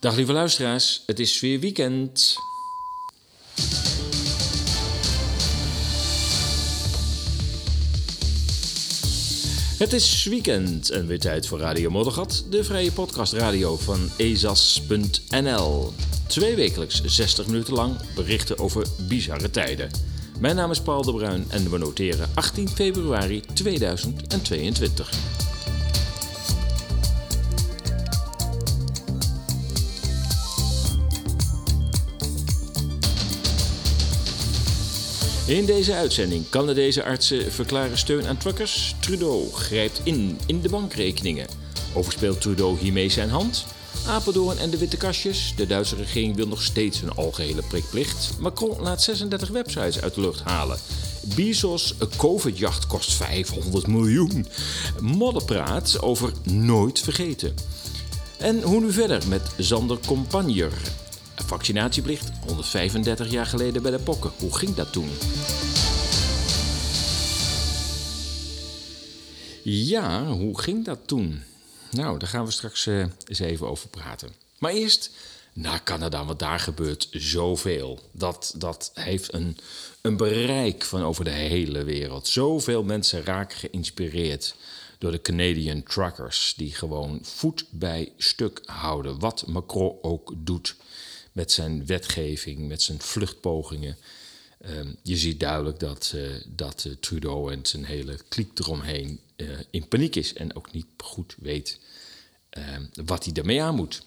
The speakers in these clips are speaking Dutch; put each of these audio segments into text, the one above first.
Dag lieve luisteraars, het is weer weekend. Het is weekend en weer tijd voor Radio Moddergat, de vrije podcastradio van ezas.nl. Twee wekelijks 60 minuten lang berichten over bizarre tijden. Mijn naam is Paul de Bruin en we noteren 18 februari 2022. In deze uitzending Canadese artsen verklaren steun aan truckers. Trudeau grijpt in in de bankrekeningen. Overspeelt Trudeau hiermee zijn hand? Apeldoorn en de witte kastjes. De Duitse regering wil nog steeds een algehele prikplicht. Macron laat 36 websites uit de lucht halen. Bezos COVID-jacht kost 500 miljoen. Modderpraat over nooit vergeten. En hoe nu verder met Zander Compagnier? Vaccinatieplicht 135 jaar geleden bij de pokken. Hoe ging dat toen? Ja, hoe ging dat toen? Nou, daar gaan we straks uh, eens even over praten. Maar eerst naar Canada, want daar gebeurt zoveel. Dat, dat heeft een, een bereik van over de hele wereld. Zoveel mensen raken geïnspireerd door de Canadian truckers, die gewoon voet bij stuk houden. Wat Macron ook doet met zijn wetgeving, met zijn vluchtpogingen. Ehm, je ziet duidelijk dat, uh, dat uh, Trudeau en zijn hele kliek eromheen uh, in paniek is en ook niet goed weet ehm, wat hij daarmee aan moet.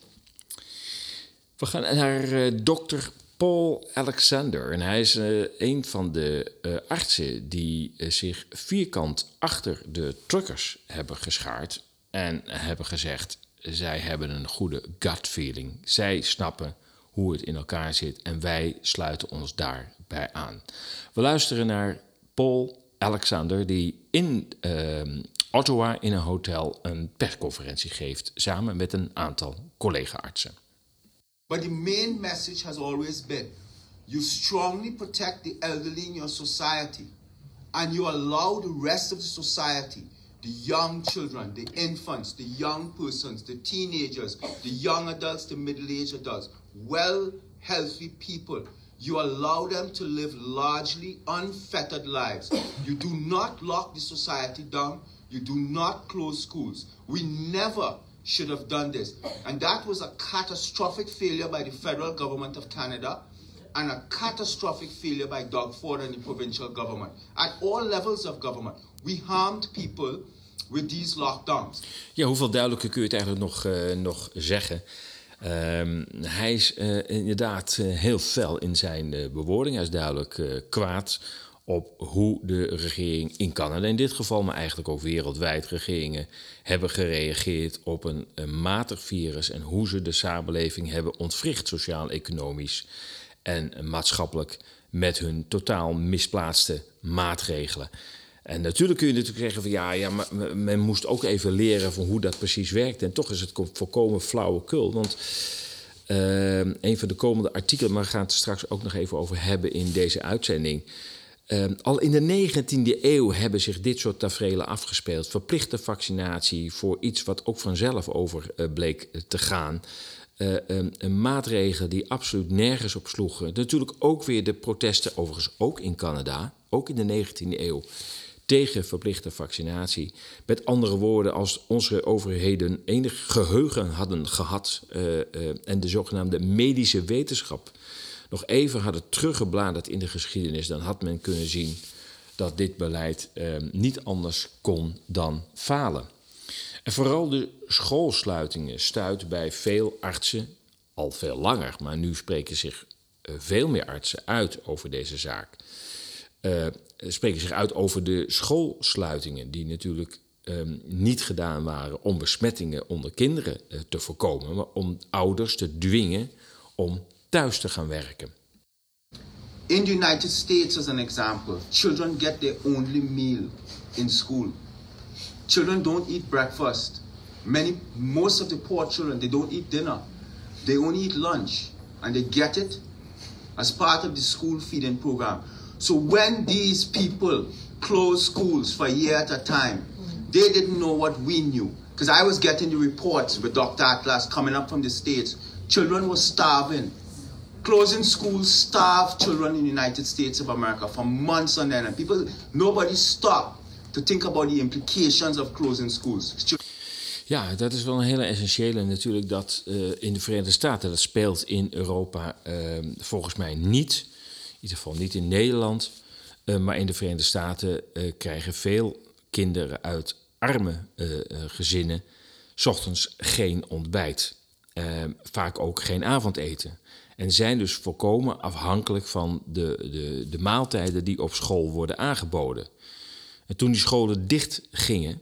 We gaan naar dokter Paul Alexander. En hij is een van de artsen die zich vierkant achter de truckers hebben geschaard en hebben gezegd: zij hebben een goede gut feeling. Zij snappen hoe het in elkaar zit en wij sluiten ons daarbij aan. We luisteren naar Paul Alexander, die in uh, Ottawa in een hotel een persconferentie geeft, samen met een aantal collega-artsen. But the main message has always been you strongly protect the elderly in your society and you allow the rest of the society the young children, the infants, the young persons, the teenagers, the young adults, the middle aged adults, well, healthy people. You allow them to live largely unfettered lives. You do not lock the society down. You do not close schools. We never should have done this. And that was a catastrophic failure by the federal government of Canada and a catastrophic failure by Doug Ford and the provincial government. At all levels of government, we harmed people with these lockdowns. Ja, hoeveel duidelijker kun je het eigenlijk nog, uh, nog zeggen? Um, hij is uh, inderdaad uh, heel fel in zijn uh, bewoording. Hij is duidelijk kwaad op hoe de regering in Canada, in dit geval, maar eigenlijk ook wereldwijd, regeringen hebben gereageerd op een, een matig virus en hoe ze de samenleving hebben ontwricht, sociaal-economisch en maatschappelijk, met hun totaal misplaatste maatregelen. En natuurlijk kun je natuurlijk zeggen van ja, ja maar men moest ook even leren van hoe dat precies werkt. En toch is het volkomen flauwekul. Want uh, een van de komende artikelen, maar we gaan het straks ook nog even over hebben in deze uitzending. Uh, al in de 19e eeuw hebben zich dit soort tafereelen afgespeeld. Verplichte vaccinatie voor iets wat ook vanzelf over uh, bleek te gaan. Uh, um, een maatregel die absoluut nergens op sloegen. Natuurlijk ook weer de protesten, overigens ook in Canada, ook in de 19e eeuw tegen verplichte vaccinatie. Met andere woorden, als onze overheden enig geheugen hadden gehad uh, uh, en de zogenaamde medische wetenschap nog even hadden teruggebladerd in de geschiedenis, dan had men kunnen zien dat dit beleid uh, niet anders kon dan falen. En vooral de schoolsluitingen stuiten bij veel artsen al veel langer, maar nu spreken zich veel meer artsen uit over deze zaak. Spreken zich uit over de schoolsluitingen, die natuurlijk um, niet gedaan waren om besmettingen onder kinderen uh, te voorkomen, maar om ouders te dwingen om thuis te gaan werken. In the United States, as an example, children get their only meal in school. Children don't eat breakfast. Many, most of the poor children, they don't eat dinner. They only eat lunch, and they get it as part of the school feeding program. So when these people closed schools for a year at a time, they didn't know what we knew. Because I was getting the reports with Dr. Atlas coming up from the States children were starving. Closing schools starved children in the United States of America for months on end. And people, nobody stopped to think about the implications of closing schools. Ja, dat is wel een hele essentiële natuurlijk dat uh, in de Verenigde Staten, dat speelt in Europa uh, volgens mij niet, ieder geval niet in Nederland, uh, maar in de Verenigde Staten krijgen veel kinderen uit arme gezinnen s ochtends geen ontbijt, vaak ook geen avondeten. En zijn dus volkomen afhankelijk van de, de, de maaltijden die op school worden aangeboden. En toen die scholen dicht gingen,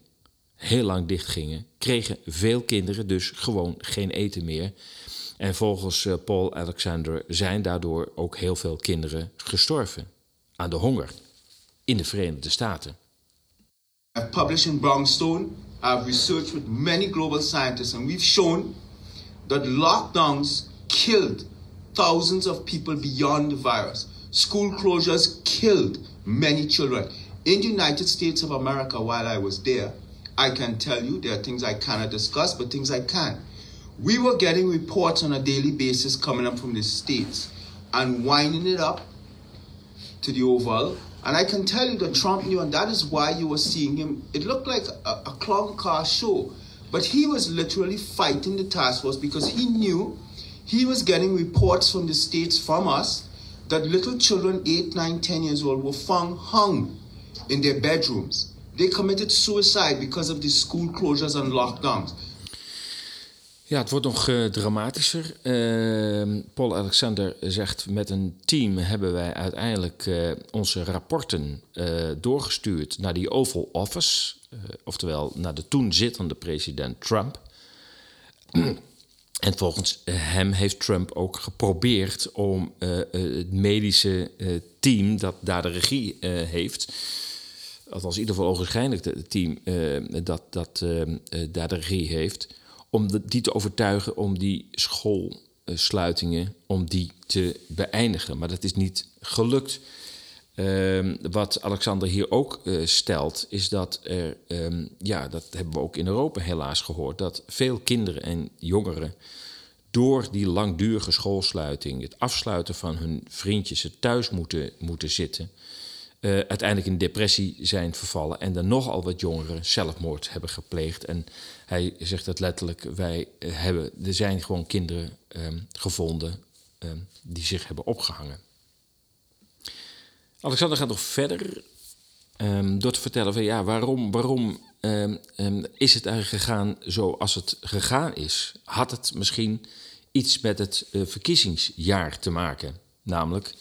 heel lang dicht gingen, kregen veel kinderen dus gewoon geen eten meer. En volgens uh, Paul Alexander zijn daardoor ook heel veel kinderen gestorven aan de honger in de Verenigde Staten. I've published in Brownstone. I've researched with many global scientists and we've shown that lockdowns killed thousands of people beyond the virus. School closures killed many children. In the United States of America, while I was there, I can tell you there are things I cannot discuss, but things I can. We were getting reports on a daily basis coming up from the States and winding it up to the Oval. And I can tell you that Trump knew, and that is why you were seeing him. It looked like a, a clown car show, but he was literally fighting the task force because he knew he was getting reports from the States, from us, that little children, 8, 9, 10 years old, were found hung in their bedrooms. They committed suicide because of the school closures and lockdowns. Ja, het wordt nog uh, dramatischer. Uh, Paul Alexander zegt: Met een team hebben wij uiteindelijk uh, onze rapporten eh, doorgestuurd naar die Oval Office, oftewel naar de toen zittende president Trump. en volgens hem heeft Trump ook geprobeerd om het medische team dat daar de regie heeft althans in ieder geval ogenschijnlijk het team uh, dat, dat uh, daar de regie heeft, om die te overtuigen om die schoolsluitingen om die te beëindigen. Maar dat is niet gelukt. Uh, wat Alexander hier ook stelt, is dat er, ehm, ja, dat hebben we ook in Europa helaas gehoord, dat veel kinderen en jongeren door die langdurige schoolsluiting, het afsluiten van hun vriendjes, het thuis moeten, moeten zitten, uh, uiteindelijk in depressie zijn vervallen en dan nogal wat jongeren zelfmoord hebben gepleegd. En hij zegt dat letterlijk: wij uh, hebben, er zijn gewoon kinderen um, gevonden um, die zich hebben opgehangen. Alexander gaat nog verder um, door te vertellen van ja, waarom, waarom is het eigenlijk gegaan zoals het gegaan is? Had het misschien iets met het uh, verkiezingsjaar te maken? Namelijk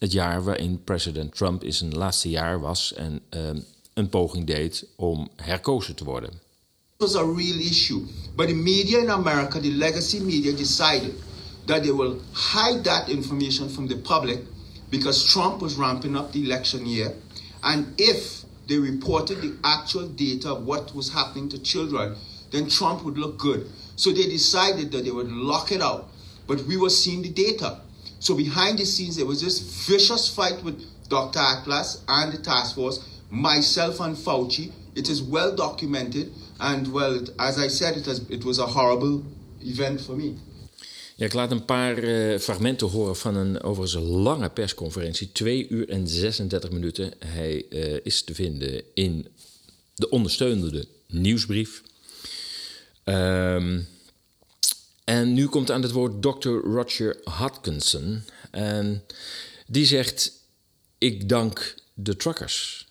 het jaar waarin president Trump in zijn laatste jaar was en um, een poging deed om herkozen te worden. It was a real issue, but the media in America, the legacy media, decided that they will hide that information from the public because Trump was ramping up the election year, and if they reported the actual data of what was happening to children, then Trump would look good. So they decided that they would lock it out. But we were seeing the data. So behind the scenes, there was this vicious fight with Dr. Atlas and the task force, myself and Fauci. It is well documented, and well, as I said, it, has, it was a horrible event for me. Ja, ik laat een paar uh, fragmenten horen van een overigens lange persconferentie. 2 uur en 36 minuten. Hij uh, is te vinden in de ondersteunende nieuwsbrief. Um, En nu komt aan het woord Dr. Roger Hodkinson. En die zegt: Ik dank de truckers.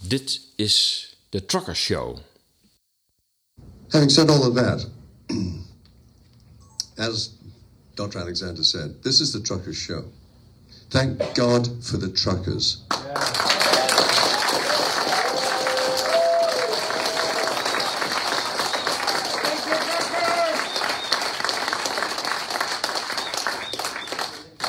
Dit is de Trucker Show. Having said all of that, as Dr. Alexander said, this is the Truckers Show. Thank God for the truckers. Yeah.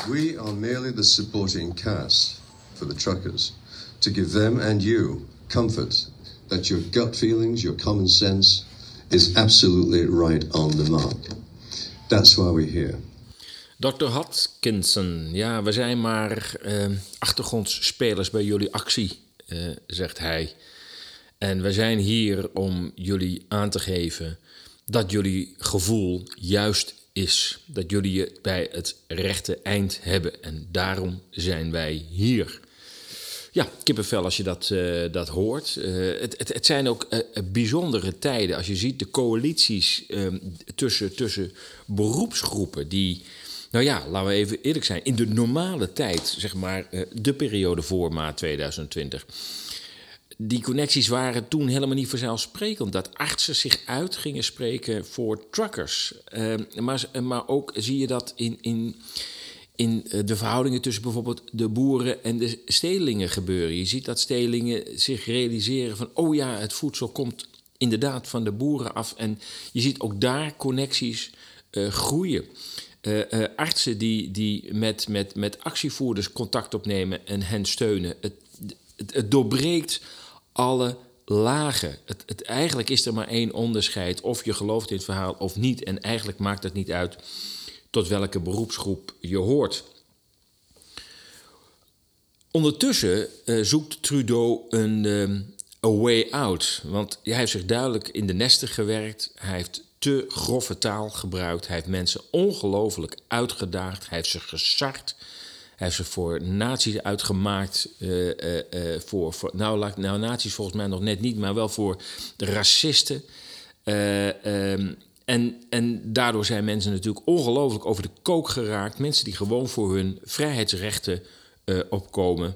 We are merely the supporting cast for the truckers to give them and you comfort that your gut feelings, your common sense is absolutely right on the mark. That's why we're here. Dr. Hodkinson, ja, we zijn maar uh, achtergrondspelers bij jullie actie, uh, zegt hij. En we zijn hier om jullie aan te geven dat jullie gevoel juist is. Dat jullie het bij het rechte eind hebben. En daarom zijn wij hier. Ja, kippenvel als je dat, uh, dat hoort. Uh, het, het, het, zijn ook uh, bijzondere tijden. Als je ziet de coalities ehm, tussen, tussen beroepsgroepen die... Nou ja, laten we even eerlijk zijn. In de normale tijd, zeg maar de periode voor maart 2020 die connecties waren toen helemaal niet vanzelfsprekend. Dat artsen zich uit gingen spreken voor truckers. Uh, maar, maar ook zie je dat in, in, in eh, de verhoudingen tussen bijvoorbeeld de boeren en de stedelingen gebeuren. Je ziet dat stedelingen zich realiseren van... oh ja, het voedsel komt inderdaad van de boeren af. En je ziet ook daar connecties uh, groeien. Uh, artsen die, die met, met, met actievoerders contact opnemen en hen steunen. Het, het doorbreekt alle lagen. Het, het, eigenlijk is er maar één onderscheid. Of je gelooft in het verhaal of niet. En eigenlijk maakt het niet uit tot welke beroepsgroep je hoort. Ondertussen uh, zoekt Trudeau een uh, way out. Want hij heeft zich duidelijk in de nesten gewerkt. Hij heeft te grove taal gebruikt. Hij heeft mensen ongelooflijk uitgedaagd. Hij heeft ze gesart. Hij ze voor nazi's uitgemaakt. Uh, uh, uh, voor, voor, nou, nou, nazi's volgens mij nog net niet, maar wel voor de racisten. Um, en, en daardoor zijn mensen natuurlijk ongelooflijk over de kook geraakt. Mensen die gewoon voor hun vrijheidsrechten opkomen.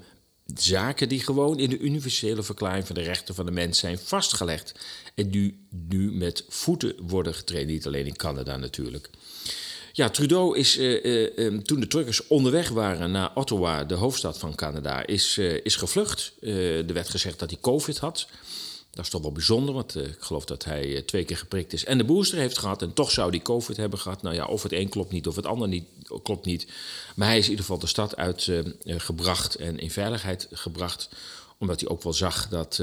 Zaken die gewoon in de universele verklaring van de rechten van de mens zijn vastgelegd. En die nu met voeten worden getraind. Niet alleen in Canada natuurlijk. Ja, Trudeau is uh, uh, toen de truckers onderweg waren naar Ottawa, de hoofdstad van Canada, is, uh, is gevlucht. er werd gezegd dat hij COVID had. Dat is toch wel bijzonder, want ik geloof dat hij twee keer geprikt is en de booster heeft gehad. En toch zou hij COVID hebben gehad. Nou ja, of het een klopt niet, of het ander niet, klopt niet. Maar hij is in ieder geval de stad uitgebracht en in veiligheid gebracht. Omdat hij ook wel zag dat,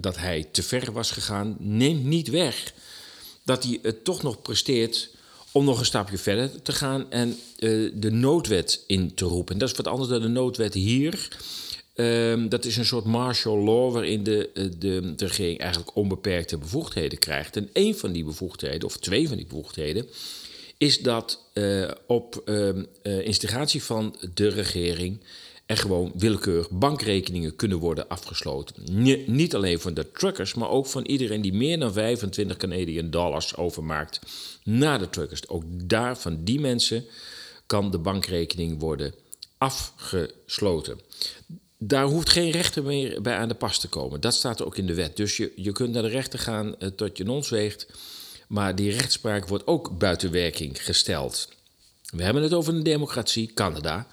dat hij te ver was gegaan. Neemt niet weg dat hij het toch nog presteert om nog een stapje verder te gaan en uh, de noodwet in te roepen. En dat is wat anders dan de noodwet hier. Um, dat is een soort martial law waarin de, eh, de, de, regering eigenlijk onbeperkte bevoegdheden krijgt. En een van die bevoegdheden, of twee van die bevoegdheden, is dat uh, op uh, instigatie van de regering er gewoon willekeurig bankrekeningen kunnen worden afgesloten. niet alleen van de truckers, maar ook van iedereen die meer dan 25 Canadian dollars overmaakt naar de truckers. Ook daar van die mensen kan de bankrekening worden afgesloten. Daar hoeft geen rechter meer bij aan de pas te komen. Dat staat ook in de wet. Dus je, je kunt naar de rechter gaan uh, tot je nons weegt. Maar die rechtspraak wordt ook buiten werking gesteld. We hebben het over een democratie, Canada.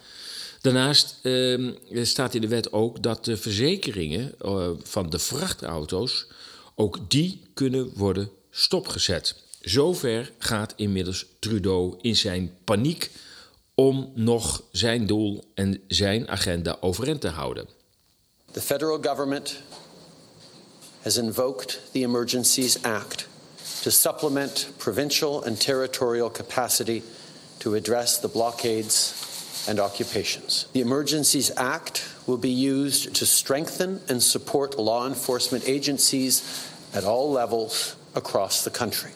Daarnaast uh, staat in de wet ook dat de verzekeringen uh, van de vrachtauto's ook die kunnen worden stopgezet. Zover gaat inmiddels Trudeau in zijn paniek om nog zijn doel en zijn agenda overeind te houden. The federal government has invoked the Emergencies Act to supplement provincial and territorial capacity to address the blockades and occupations. The Emergencies Act will be used to strengthen and support law enforcement agencies at all levels across the country.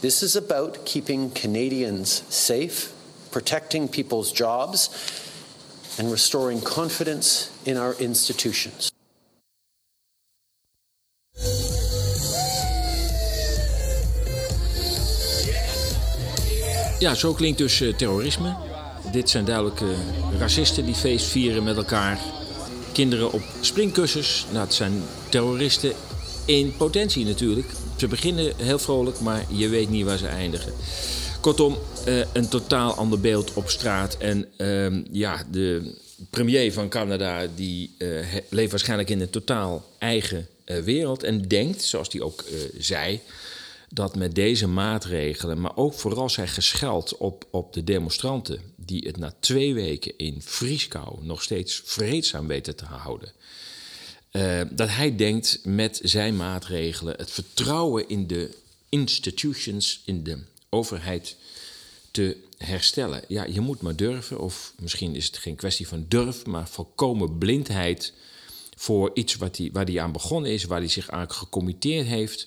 This is about keeping Canadians safe, protecting people's jobs, and restoring confidence in our institutions. Ja, zo klinkt dus uh, terrorisme. Dit zijn duidelijk uh, racisten die feest vieren met elkaar. Kinderen op springkussens. Nou, het zijn terroristen in potentie natuurlijk. Ze beginnen heel vrolijk, maar je weet niet waar ze eindigen. Kortom, uh, een totaal ander beeld op straat. En uh, ja, de premier van Canada die uh, leeft waarschijnlijk in een totaal eigen wereld. En denkt, zoals hij ook zei, dat met deze maatregelen, maar ook vooral zijn gescheld op, op de demonstranten, die het na twee weken in vrieskou nog steeds vreedzaam weten te houden. Uh, dat hij denkt met zijn maatregelen het vertrouwen in de institutions, in de overheid te herstellen. Ja, je moet maar durven, of misschien is het geen kwestie van durf, maar volkomen blindheid voor iets wat hij, waar hij aan begonnen is, waar hij zich aan gecommitteerd heeft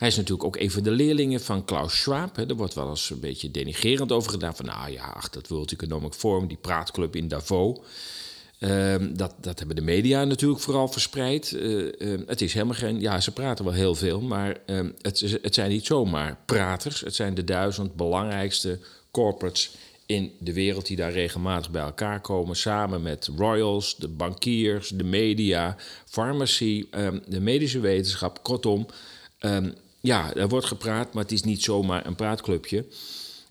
Hij is natuurlijk ook een van de leerlingen van Klaus Schwab. Er wordt wel eens een beetje denigerend over gedaan. Van nou ja, ach, dat World Economic Forum, die praatclub in Davos. Ehm, dat, dat hebben de media natuurlijk vooral verspreid. Uh, uh, het is helemaal geen. Ja, ze praten wel heel veel, maar uh, het, het zijn niet zomaar praters. Het zijn de duizend belangrijkste corporates in de wereld die daar regelmatig bij elkaar komen. Samen met royals, de bankiers, de media, farmacie, ehm, de medische wetenschap. Kortom, ja, er wordt gepraat, maar het is niet zomaar een praatclubje.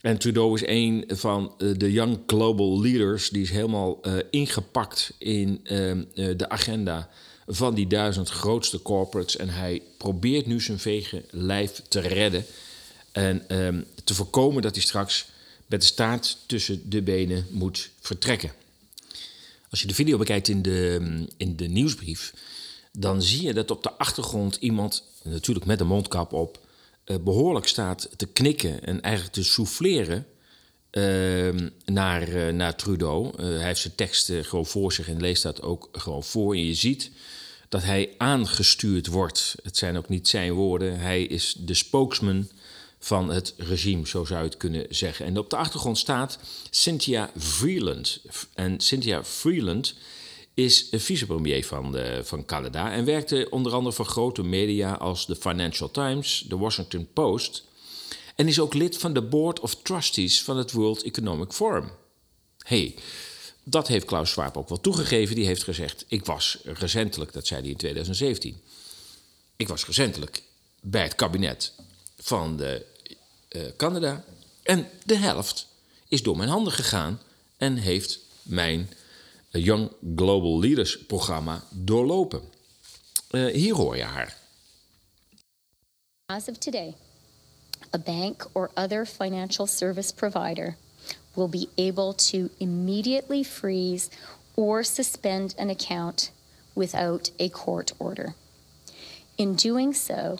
En Trudeau is een van eh, de young global leaders. Die is helemaal uh, ingepakt in uh, de agenda van die duizend grootste corporates. En hij probeert nu zijn vege lijf te redden. En um, te voorkomen dat hij straks met de staart tussen de benen moet vertrekken. Als je de video bekijkt in de, in de nieuwsbrief, dan zie je dat op de achtergrond iemand, natuurlijk met een mondkap op, uh, behoorlijk staat te knikken en eigenlijk te souffleren uh, naar, uh, naar Trudeau. hij heeft zijn tekst gewoon voor zich en leest dat ook gewoon voor. En je ziet dat hij aangestuurd wordt. Het zijn ook niet zijn woorden. Hij is de spokesman van het regime, zo zou je het kunnen zeggen. En op de achtergrond staat Cynthia Freeland. En Cynthia Freeland is vicepremier van, de, van Canada en werkte onder andere voor grote media als de Financial Times, de Washington Post en is ook lid van de Board of Trustees van het World Economic Forum. hey, dat heeft Klaus Schwab ook wel toegegeven. Die heeft gezegd: Ik was recentelijk, dat zei hij in 2017. Ik was recentelijk bij het kabinet van de, uh, Canada. En de helft is door mijn handen gegaan en heeft mijn Young Global Leaders programma doorlopen. Uh, hier hoor je haar. As of today, a bank or other financial service provider will be able to immediately freeze or suspend an account without a court order. In doing so,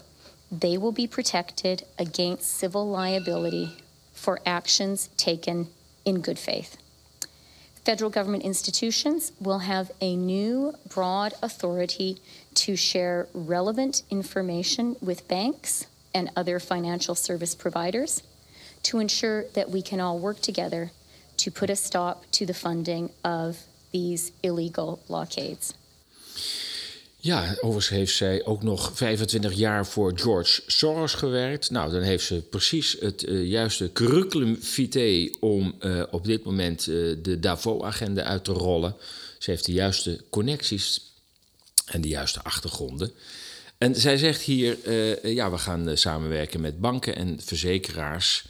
they will be protected against civil liability for actions taken in good faith. Federal government institutions will have a new broad authority to share relevant information with banks and other financial service providers to ensure that we can all work together to put a stop to the funding of these illegal blockades. Ja, overigens heeft zij ook nog 25 jaar voor George Soros gewerkt. Nou, dan heeft ze precies het uh, juiste curriculum vitae om uh, op dit moment uh, de Davos-agenda uit te rollen. Ze heeft de juiste connecties en de juiste achtergronden. En zij zegt hier, ja, we gaan samenwerken met banken en verzekeraars.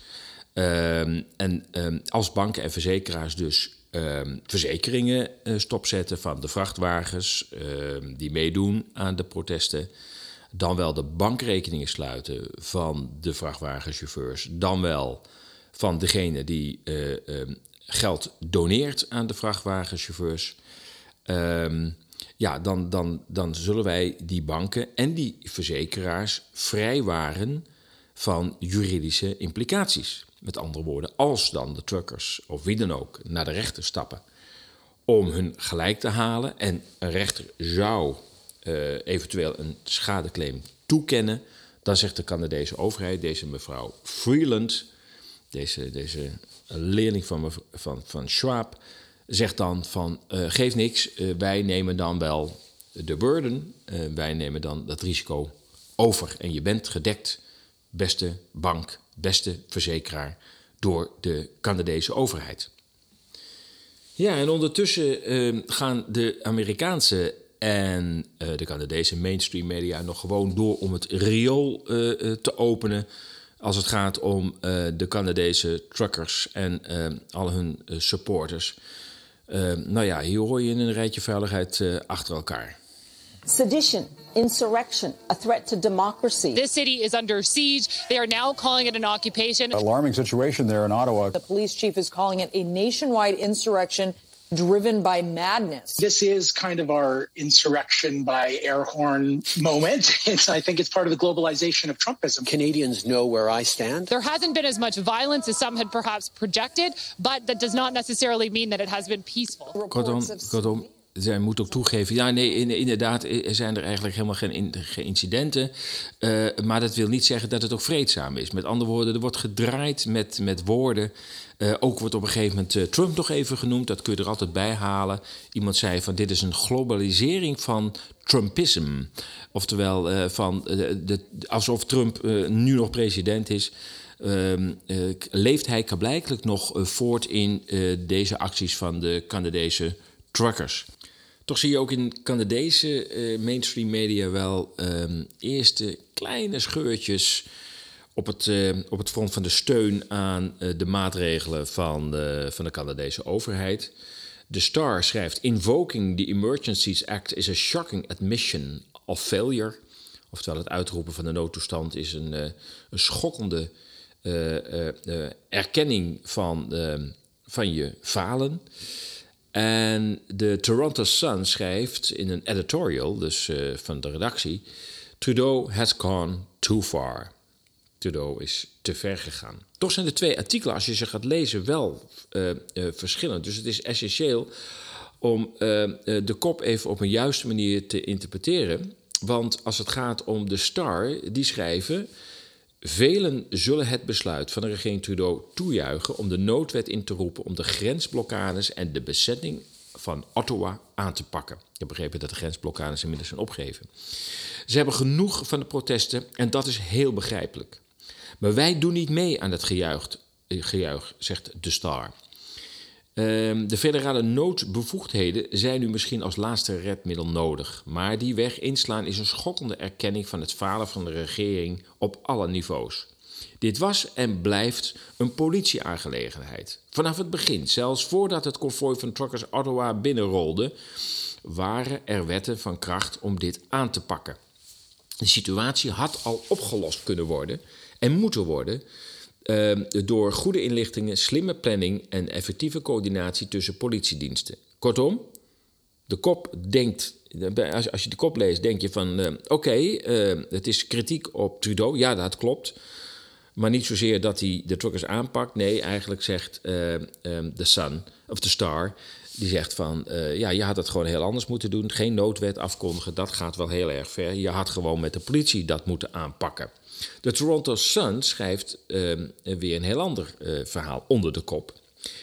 Ehm, en um, als banken en verzekeraars dus uh, verzekeringen uh, stopzetten van de vrachtwagens uh, die meedoen aan de protesten. Dan wel de bankrekeningen sluiten van de vrachtwagenchauffeurs. Dan wel van degene die ehm, geld doneert aan de vrachtwagenchauffeurs. Ehm, ja, dan, dan, dan zullen wij die banken en die verzekeraars vrijwaren van juridische implicaties. Met andere woorden, als dan de truckers of wie dan ook naar de rechter stappen om hun gelijk te halen en een rechter zou uh, eventueel een schadeclaim toekennen, dan zegt de Canadese overheid, deze mevrouw Freeland, deze, deze leerling van, van, van Schwab, zegt dan van uh, geef niks, uh, wij nemen dan wel de burden, wij nemen dan dat risico over en je bent gedekt, beste bank, beste verzekeraar door de Canadese overheid. Ja, en ondertussen uh, gaan de Amerikaanse en uh, de Canadese mainstream media nog gewoon door om het riool uh, te openen. Als het gaat om de Canadese truckers en al hun supporters. nou ja, hier hoor je in een rijtje veiligheid achter elkaar. Sedition, insurrection, a threat to democracy. This city is under siege. They are now calling it an occupation. Alarming situation there in Ottawa. The police chief is calling it a nationwide insurrection driven by madness. This is kind of our insurrection by air horn moment. It's, I think it's part of the globalization of Trumpism. Canadians know where I stand. There hasn't been as much violence as some had perhaps projected, but that does not necessarily mean that it has been peaceful. Kortom, kortom zij moet ook toegeven, ja, nee, inderdaad, er zijn er eigenlijk helemaal geen, incidenten. Uh, maar dat wil niet zeggen dat het ook vreedzaam is. Met andere woorden, er wordt gedraaid met, met woorden. Uh, ook wordt op een gegeven moment uh, Trump nog even genoemd, dat kun je er altijd bij halen. Iemand zei van dit is een globalisering van Trumpism. Oftewel, van, de, alsof Trump nu nog president is. Ehm, leeft hij blijkelijk nog voort in deze acties van de Canadese truckers. Toch zie je ook in Canadese uh, mainstream media wel um, eerste kleine scheurtjes op het, uh, op het front van de steun aan uh, de maatregelen van, van de Canadese overheid. The Star schrijft: Invoking the Emergencies Act is a shocking admission of failure. Oftewel, het uitroepen van de noodtoestand is een, een schokkende erkenning van, van je falen. En de Toronto Sun schrijft in een editorial, dus uh, van de redactie: Trudeau has gone too far. Trudeau is te ver gegaan. Toch zijn de twee artikelen, als je ze gaat lezen, wel uh, uh, verschillend. Dus het is essentieel om de kop even op een juiste manier te interpreteren. Want als het gaat om de Star, die schrijven. Velen zullen het besluit van de regering Trudeau toejuichen om de noodwet in te roepen om de grensblokkades en de bezetting van Ottawa aan te pakken. Ik heb begrepen dat de grensblokkades inmiddels zijn opgegeven. Ze hebben genoeg van de protesten en dat is heel begrijpelijk. Maar wij doen niet mee aan het gejuich, gejuich zegt de Star. Ehm, de federale noodbevoegdheden zijn nu misschien als laatste redmiddel nodig. Maar die weg inslaan is een schokkende erkenning van het falen van de regering op alle niveaus. Dit was en blijft een politieaangelegenheid. Vanaf het begin, zelfs voordat het konvooi van truckers Ottawa binnenrolde, waren er wetten van kracht om dit aan te pakken. De situatie had al opgelost kunnen worden en moeten worden uh, door goede inlichtingen, slimme planning en effectieve coördinatie tussen politiediensten. Kortom, de kop denkt, als, je de kop leest, denk je van: uh, oké, uh, het is kritiek op Trudeau. Ja, dat klopt. Maar niet zozeer dat hij de truckers aanpakt. Nee, eigenlijk zegt de Sun, of de Star, die zegt van, uh, ja, je had het gewoon heel anders moeten doen. Geen noodwet afkondigen, dat gaat wel heel erg ver. Je had gewoon met de politie dat moeten aanpakken. De Toronto Sun schrijft uh, weer een heel ander uh, verhaal onder de kop.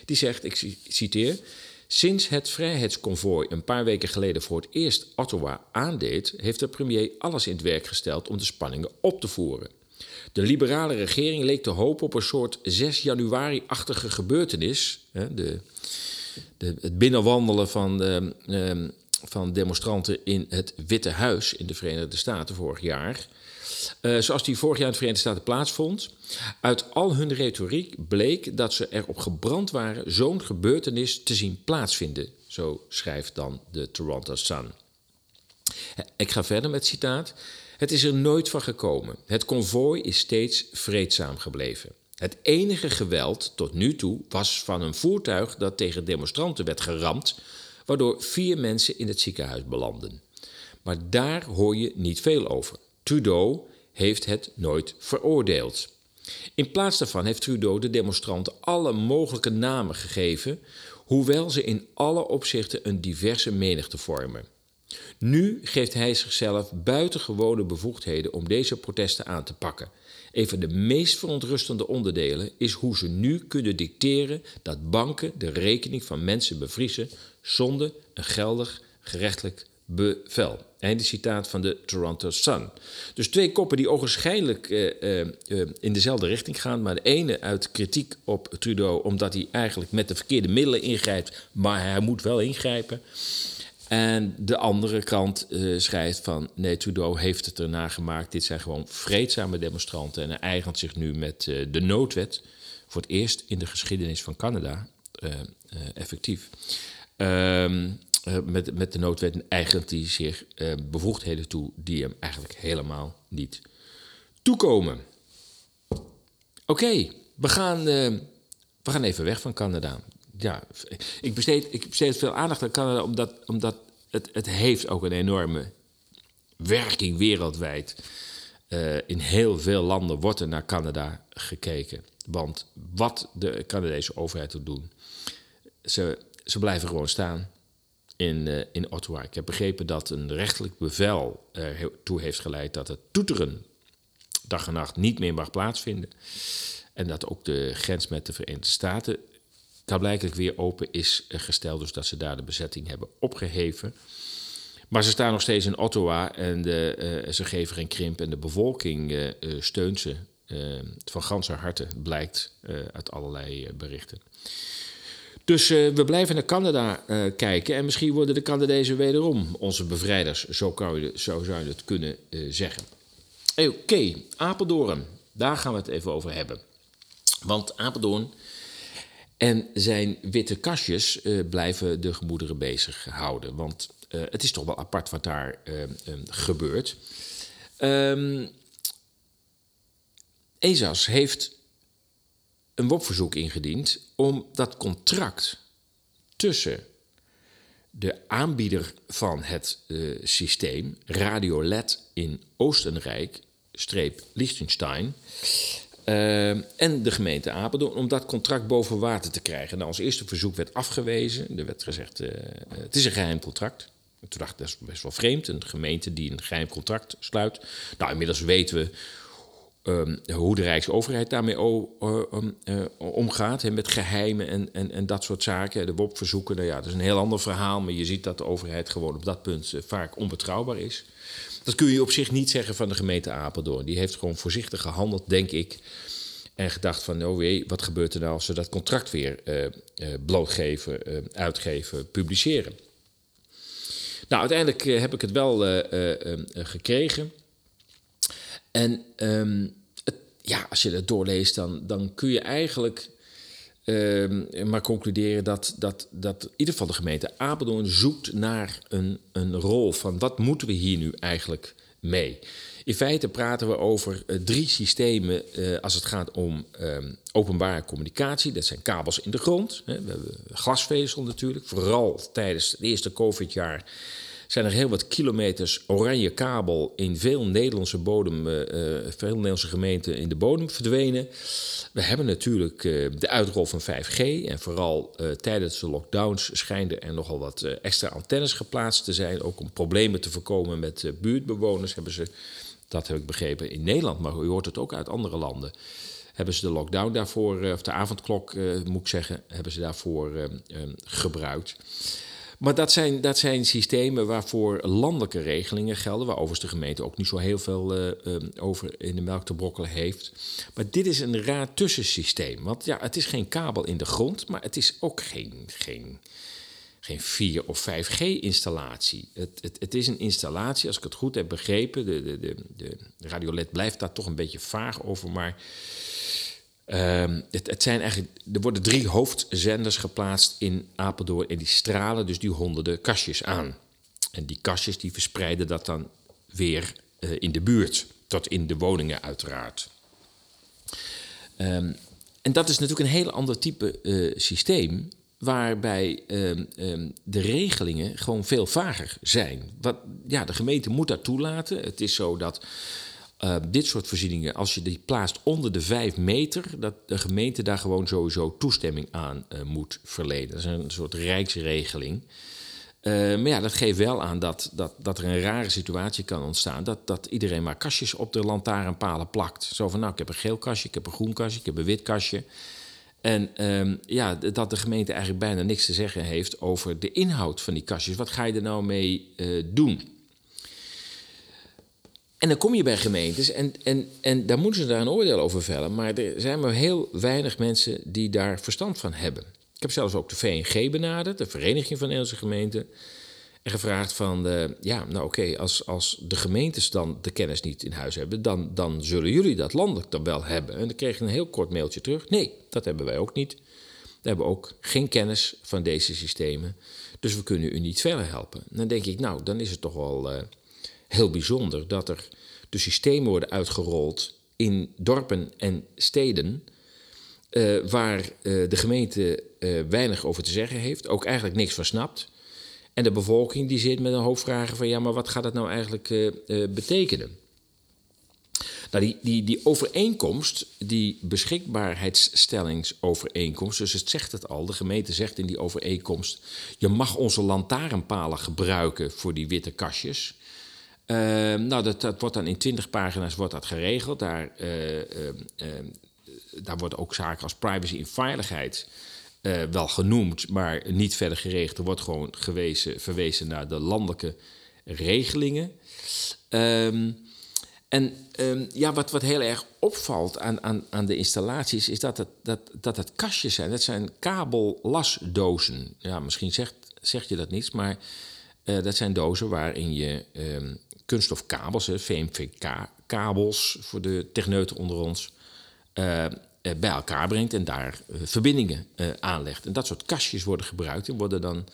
Die zegt, ik citeer... Sinds het vrijheidsconvooi een paar weken geleden voor het eerst Ottawa aandeed, heeft de premier alles in het werk gesteld om de spanningen op te voeren. De liberale regering leek te hopen op een soort 6 januari-achtige gebeurtenis. De, de, het binnenwandelen van, de, uh, van demonstranten in het Witte Huis in de Verenigde Staten vorig jaar. Uh, zoals die vorig jaar in de Verenigde Staten plaatsvond. Uit al hun retoriek bleek dat ze erop gebrand waren zo'n gebeurtenis te zien plaatsvinden. Zo schrijft dan de Toronto Sun. Ik ga verder met citaat. Het is er nooit van gekomen. Het konvooi is steeds vreedzaam gebleven. Het enige geweld tot nu toe was van een voertuig dat tegen demonstranten werd geramd, waardoor vier mensen in het ziekenhuis belanden. Maar daar hoor je niet veel over. Trudeau heeft het nooit veroordeeld. In plaats daarvan heeft Trudeau de demonstranten alle mogelijke namen gegeven, hoewel ze in alle opzichten een diverse menigte vormen. Nu geeft hij zichzelf buitengewone bevoegdheden om deze protesten aan te pakken. Een van de meest verontrustende onderdelen is hoe ze nu kunnen dicteren dat banken de rekening van mensen bevriezen zonder een geldig gerechtelijk bevel. Einde citaat van de Toronto Sun. Dus twee koppen die ogenschijnlijk uh, uh, in dezelfde richting gaan. Maar de ene uit kritiek op Trudeau, omdat hij eigenlijk met de verkeerde middelen ingrijpt, maar hij moet wel ingrijpen. En de andere kant schrijft van nee, Trudeau heeft het erna gemaakt. Dit zijn gewoon vreedzame demonstranten. En hij eigent zich nu met de noodwet, voor het eerst in de geschiedenis van Canada, effectief. Um, met, met de noodwet eigent hij zich bevoegdheden toe die hem eigenlijk helemaal niet toekomen. Oké, we, gaan, we gaan even weg van Canada ja, ik besteed, ik besteed veel aandacht aan Canada omdat, omdat het, het heeft ook een enorme werking wereldwijd. Uh, in heel veel landen wordt er naar Canada gekeken. Want wat de Canadese overheid wil doen, ze, ze blijven gewoon staan. in, uh, in Ottawa. Ik heb begrepen dat een rechtelijk bevel ertoe heeft geleid dat het toeteren dag en nacht niet meer mag plaatsvinden. En dat ook de grens met de Verenigde Staten blijkbaar weer open is gesteld. Dus dat ze daar de bezetting hebben opgeheven. Maar ze staan nog steeds in Ottawa en de, uh, ze geven geen krimp. En de bevolking uh, steunt ze van ganse harte, blijkt uit allerlei berichten. Dus we blijven naar Canada kijken. En misschien worden de Canadezen wederom onze bevrijders. Zo, kan zo zou je het kunnen zeggen. Oké, Apeldoorn. Daar gaan we het even over hebben. Want Apeldoorn en zijn witte kastjes blijven de gemoederen bezig houden. Want het is toch wel apart wat daar gebeurt. Um, ESAS heeft een WOP-verzoek ingediend om dat contract tussen de aanbieder van het systeem, Radio LED in Oostenrijk, streep Liechtenstein, uh, en de gemeente Apeldoorn om dat contract boven water te krijgen. Nou, ons eerste verzoek werd afgewezen. Er werd gezegd, uh, het is een geheim contract. En toen dacht ik, dat is best wel vreemd. Een gemeente die een geheim contract sluit. Nou, inmiddels weten we um, hoe de Rijksoverheid daarmee uh, omgaat. Met geheimen en, en, dat soort zaken. De WOP-verzoeken, nou ja, dat is een heel ander verhaal. Maar je ziet dat de overheid gewoon op dat punt vaak onbetrouwbaar is. Dat kun je op zich niet zeggen van de gemeente Apeldoorn. Die heeft gewoon voorzichtig gehandeld, denk ik. En gedacht van, oh wat gebeurt er nou als ze dat contract weer uh, blootgeven, uitgeven, publiceren? Nou, uiteindelijk heb ik het wel gekregen. En um, het, ja, als je dat doorleest, dan, dan kun je eigenlijk uh, maar concluderen dat, dat, dat in ieder geval de gemeente Apeldoorn zoekt naar een, een rol van wat moeten we hier nu eigenlijk mee. In feite praten we over uh, drie systemen uh, als het gaat om uh, openbare communicatie. Dat zijn kabels in de grond. Hè. We hebben glasvezel natuurlijk. Vooral tijdens het eerste COVID-jaar zijn er heel wat kilometers oranje kabel in veel Nederlandse bodem, uh, veel Nederlandse gemeenten in de bodem verdwenen. We hebben natuurlijk uh, de uitrol van 5G en vooral tijdens de lockdowns schijnen er nogal wat extra antennes geplaatst te zijn, ook om problemen te voorkomen met buurtbewoners hebben ze, dat heb ik begrepen, in Nederland, maar u hoort het ook uit andere landen hebben ze de lockdown daarvoor, of de avondklok moet ik zeggen, hebben ze daarvoor gebruikt. Maar dat zijn, dat zijn systemen waarvoor landelijke regelingen gelden, waar overigens de gemeente ook niet zo heel veel uh, uh, over in de melk te brokkelen heeft. Maar dit is een raar tussensysteem. Want ja, het is geen kabel in de grond, maar het is ook geen, geen, geen 4 of 5G-installatie. Het, het, het, is een installatie, als ik het goed heb begrepen, de, de, de, de radiolet blijft daar toch een beetje vaag over, maar Um, het, het, zijn eigenlijk, er worden drie hoofdzenders geplaatst in Apeldoorn en die stralen dus die honderden kastjes aan. En die kastjes die verspreiden dat dan weer uh, in de buurt, tot in de woningen uiteraard. Um, en dat is natuurlijk een heel ander type uh, systeem, waarbij um, de regelingen gewoon veel vager zijn. Wat, ja, de gemeente moet dat toelaten. Het is zo dat uh, dit soort voorzieningen, als je die plaatst onder de 5 meter, dat de gemeente daar gewoon sowieso toestemming aan uh, moet verlenen. Dat is een soort rijksregeling. Uh, maar ja, dat geeft wel aan dat, dat, dat er een rare situatie kan ontstaan. Dat, dat iedereen maar kastjes op de lantaarnpalen plakt. Zo van, nou, ik heb een geel kastje, ik heb een groen kastje, ik heb een wit kastje. En um, ja, dat de gemeente eigenlijk bijna niks te zeggen heeft over de inhoud van die kastjes. Wat ga je er nou mee doen? En dan kom je bij gemeentes en, en, en daar moeten ze daar een oordeel over vellen. Maar er zijn maar heel weinig mensen die daar verstand van hebben. Ik heb zelfs ook de VNG benaderd, de Vereniging van Nederlandse Gemeenten. En gevraagd van, de, ja, nou oké, als, als de gemeentes dan de kennis niet in huis hebben... Dan, dan zullen jullie dat landelijk dan wel hebben. En dan kreeg ik een heel kort mailtje terug. Nee, dat hebben wij ook niet. We hebben ook geen kennis van deze systemen. Dus we kunnen u niet verder helpen. dan denk ik, nou, dan is het toch wel... Uh, heel bijzonder dat er de systemen worden uitgerold in dorpen en steden. Uh, waar uh, de gemeente uh, weinig over te zeggen heeft, ook eigenlijk niks van snapt. En de bevolking die zit met een hoop vragen van ja, maar wat gaat dat nou eigenlijk betekenen? Nou, die, die, die overeenkomst, die beschikbaarheidsstellingsovereenkomst, dus het zegt het al, de gemeente zegt in die overeenkomst, je mag onze lantaarnpalen gebruiken voor die witte kastjes. Uh, nou, dat, dat wordt dan in 20 pagina's wordt dat geregeld. Daar, uh, daar worden ook zaken als privacy en veiligheid wel genoemd, maar niet verder geregeld. Er wordt gewoon gewezen, verwezen naar de landelijke regelingen. En ja, wat, wat heel erg opvalt aan, aan, aan de installaties is dat het, dat, dat het kastjes zijn. Dat zijn kabellasdozen. Ja, misschien zegt, zeg je dat niet, maar uh, dat zijn dozen waarin je kunststofkabels, VMVK-kabels voor de techneuten onder ons, uh, bij elkaar brengt en daar uh, verbindingen aanlegt. En dat soort kastjes worden gebruikt en worden dan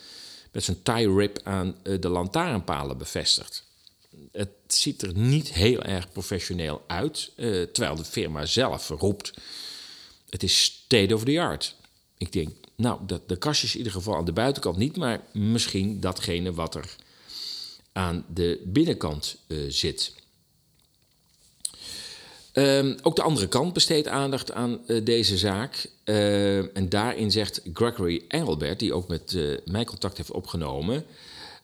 met zo'n tie rip aan de lantaarnpalen bevestigd het ziet er niet heel erg professioneel uit. Terwijl de firma zelf roept: het is state of the art. Ik denk, nou, dat, de kastjes in ieder geval aan de buitenkant niet, maar misschien datgene wat er aan de binnenkant uh, zit. Um, ook de andere kant besteedt aandacht aan uh, deze zaak. Uh, en daarin zegt Gregory Engelbert, die ook met uh, mij contact heeft opgenomen,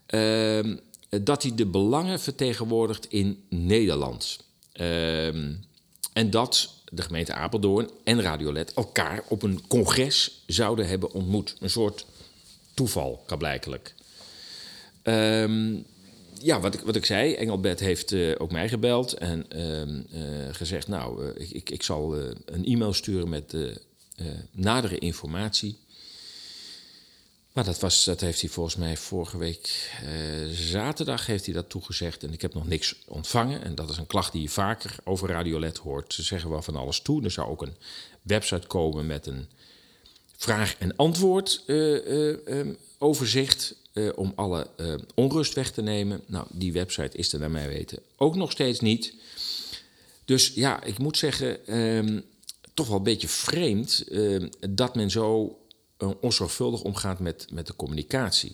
ehm, dat hij de belangen vertegenwoordigt in Nederland. Ehm, en dat de gemeente Apeldoorn en Radiolet elkaar op een congres zouden hebben ontmoet. Een soort toeval, kablijkelijk. Um, ja, wat ik, wat ik zei, Engelbert heeft uh, ook mij gebeld en uh, uh, gezegd: Nou, uh, ik, ik zal een e-mail sturen met nadere informatie. Maar dat, was, dat heeft hij volgens mij vorige week zaterdag heeft hij dat toegezegd en ik heb nog niks ontvangen. En dat is een klacht die je vaker over Radiolet hoort. Ze zeggen wel van alles toe. Er zou ook een website komen met een vraag- en antwoord um, overzicht uh, om alle uh, onrust weg te nemen. Nou, die website is er naar mij weten ook nog steeds niet. Dus ja, ik moet zeggen, um, toch wel een beetje vreemd uh, dat men zo onzorgvuldig omgaat met, met de communicatie.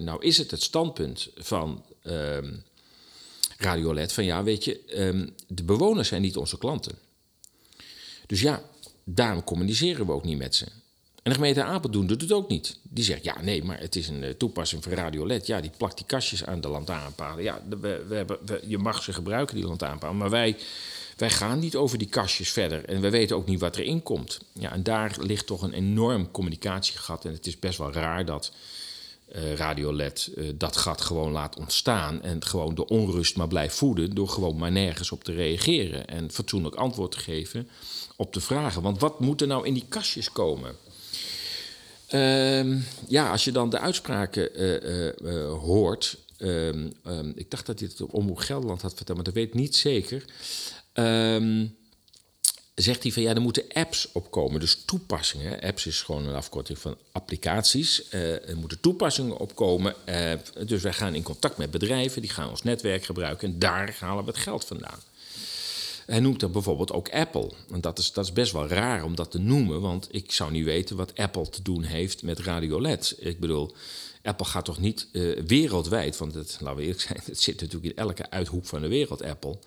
nou is het het standpunt van um, Radiolet van ja, weet je, de bewoners zijn niet onze klanten. Dus ja, daarom communiceren we ook niet met ze. En de gemeente Apeldoorn doet het ook niet. Die zegt, ja, nee, maar het is een uh, toepassing van Radio LED. Ja, die plakt die kastjes aan de lantaarnpalen. Ja, we, we hebben, je mag ze gebruiken, die lantaarnpalen. Maar wij, wij gaan niet over die kastjes verder. En we weten ook niet wat erin komt. Ja, en daar ligt toch een enorm communicatiegat. En het is best wel raar dat uh, Radio LED uh, dat gat gewoon laat ontstaan. En gewoon de onrust maar blijft voeden. Door gewoon maar nergens op te reageren. En fatsoenlijk antwoord te geven op de vragen. Want wat moet er nou in die kastjes komen? Um, ja, als je dan de uitspraken uh, uh, hoort. Um, um, ik dacht dat hij het Omroep Gelderland had verteld, maar dat weet ik niet zeker. zegt hij van ja, er moeten apps opkomen, dus toepassingen. Apps is gewoon een afkorting van applicaties. Er moeten toepassingen opkomen. Dus wij gaan in contact met bedrijven, die gaan ons netwerk gebruiken en daar halen we het geld vandaan. Hij noemt dan bijvoorbeeld ook Apple. En dat is, dat is best wel raar om dat te noemen, want ik zou niet weten wat Apple te doen heeft met Radio LED. Ik bedoel, Apple gaat toch niet uh, wereldwijd, want laten we eerlijk zijn, het zit natuurlijk in elke uithoek van de wereld, Apple.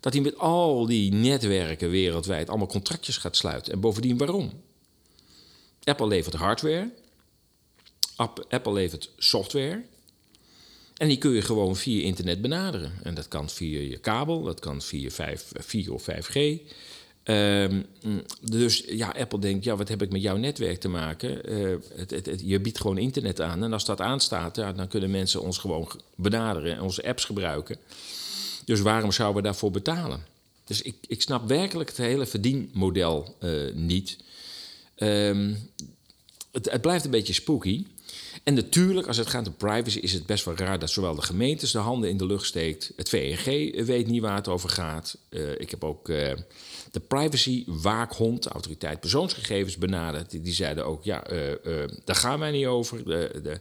Dat hij met al die netwerken wereldwijd allemaal contractjes gaat sluiten. En bovendien waarom? Apple levert hardware, Apple levert software. En die kun je gewoon via internet benaderen. En dat kan via je kabel, dat kan via 5, 4 of 5G. Um, dus ja, Apple denkt, ja, wat heb ik met jouw netwerk te maken? Uh, het, het, je biedt gewoon internet aan. En als dat aanstaat, ja, dan kunnen mensen ons gewoon benaderen en onze apps gebruiken. Dus waarom zouden we daarvoor betalen? Dus ik, ik snap werkelijk het hele verdienmodel uh, niet. Het, het blijft een beetje spooky. En natuurlijk, als het gaat om privacy, is het best wel raar dat zowel de gemeentes de handen in de lucht steekt. Het VNG weet niet waar het over gaat. Uh, ik heb ook uh, de privacy-waakhond, de autoriteit persoonsgegevens, benaderd. Die, zeiden ook: ja, uh, daar gaan wij niet over. De, de,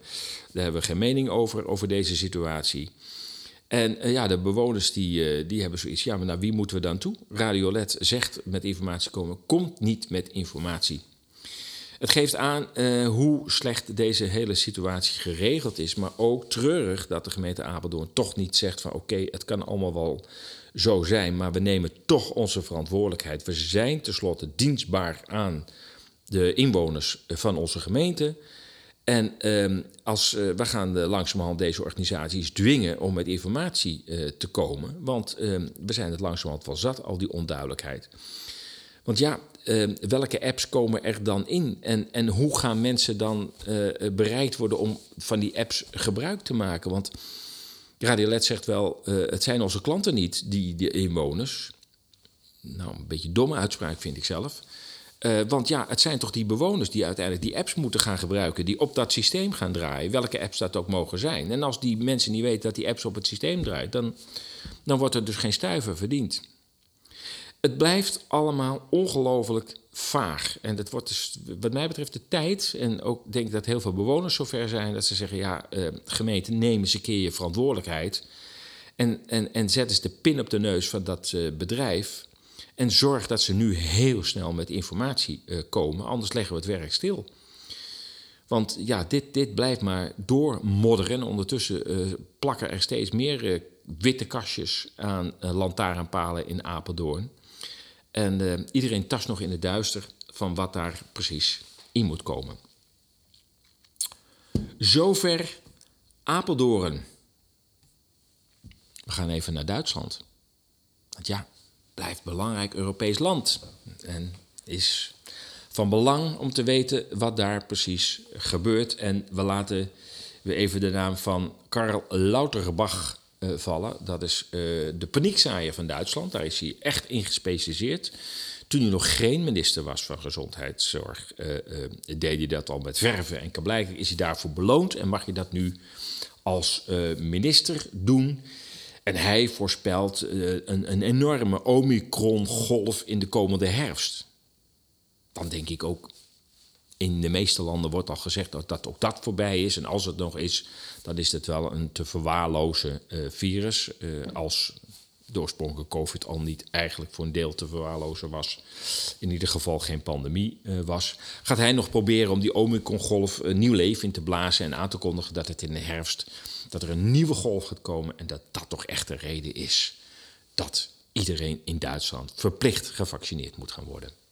daar hebben we geen mening over, over deze situatie. En ja, de bewoners die, die hebben zoiets. Ja, maar naar wie moeten we dan toe? Radiolet zegt met informatie komen, komt niet met informatie. Het geeft aan uh, hoe slecht deze hele situatie geregeld is. Maar ook treurig dat de gemeente Apeldoorn toch niet zegt van oké, het kan allemaal wel zo zijn. Maar we nemen toch onze verantwoordelijkheid. We zijn tenslotte dienstbaar aan de inwoners van onze gemeente. En uh, als, uh, we gaan uh, langzamerhand deze organisaties dwingen om met informatie te komen. Want ehm, we zijn het langzamerhand wel zat, al die onduidelijkheid. Want ja, ehm, welke apps komen er dan in? En, en hoe gaan mensen dan bereid worden om van die apps gebruik te maken? Want Radiolet zegt wel, het zijn onze klanten niet, die, die inwoners. Nou, een beetje domme uitspraak vind ik zelf. Want ja, het zijn toch die bewoners die uiteindelijk die apps moeten gaan gebruiken, die op dat systeem gaan draaien, welke apps dat ook mogen zijn. En als die mensen niet weten dat die apps op het systeem draaien, dan, dan wordt er dus geen stuiver verdiend. Het blijft allemaal ongelooflijk vaag. En dat wordt dus, wat mij betreft, de tijd. En ook denk ik dat heel veel bewoners zover zijn dat ze zeggen: ja, uh, gemeente, neem eens een keer je verantwoordelijkheid. En, en, en zet eens de pin op de neus van dat uh, bedrijf. En zorg dat ze nu heel snel met informatie uh, komen, anders leggen we het werk stil. Want ja, dit, dit blijft maar doormodderen. Ondertussen uh, plakken er steeds meer witte kastjes aan lantaarnpalen in Apeldoorn. En iedereen tast nog in het duister van wat daar precies in moet komen. Zover Apeldoorn. We gaan even naar Duitsland. Want ja, blijft belangrijk Europees land. En is van belang om te weten wat daar precies gebeurt. En we laten we even de naam van Karl Lauterbach vallen. Dat is uh, de paniekzaaier van Duitsland. Daar is hij echt in gespecialiseerd. Toen hij nog geen minister was van Gezondheidszorg, uh, deed hij dat al met verven. En blijkbaar is hij daarvoor beloond en mag je dat nu als minister doen. En hij voorspelt een, een enorme Omicron-golf in de komende herfst. Dan denk ik ook, in de meeste landen wordt al gezegd dat, dat ook dat voorbij is. En als het nog is, dan is het wel een te verwaarlozen uh, virus. Uh, als de oorspronkelijke COVID al niet eigenlijk voor een deel te verwaarlozen was. In ieder geval geen pandemie uh, was. Gaat hij nog proberen om die Omicron-golf nieuw leven in te blazen en aan te kondigen dat het in de herfst dat er een nieuwe golf gaat komen en dat dat toch echt de reden is dat iedereen in Duitsland verplicht gevaccineerd moet gaan worden.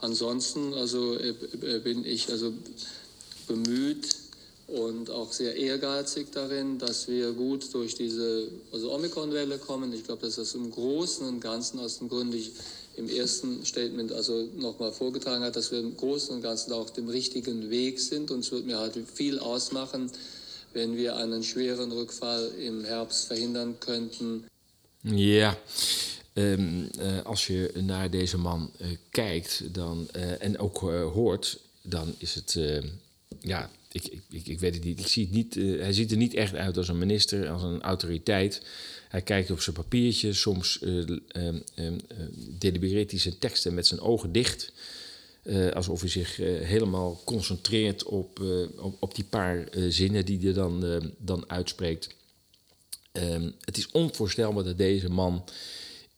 Ansonsten also, bin ich also bemüht und auch sehr ehrgeizig darin, dass wir gut durch diese also Omikron-Welle kommen. Ich glaube, dass das im Großen und Ganzen aus dem Grund ich im ersten Statement also nochmal vorgetragen hat, dass wir im Großen und Ganzen auch dem richtigen Weg sind. Und es wird mir halt viel ausmachen, wenn wir einen schweren Rückfall im Herbst verhindern könnten. Ja. Um, uh, als je naar deze man uh, kijkt dan, uh, en ook hoort, dan is het. ja, ik, ik, ik, weet het niet. Ik zie het niet hij ziet er niet echt uit als een minister, als een autoriteit. Hij kijkt op zijn papiertje. Soms um, um, delibereert hij zijn teksten met zijn ogen dicht. Alsof hij zich helemaal concentreert op, op, op, die paar zinnen die hij dan, dan uitspreekt. Het is onvoorstelbaar dat deze man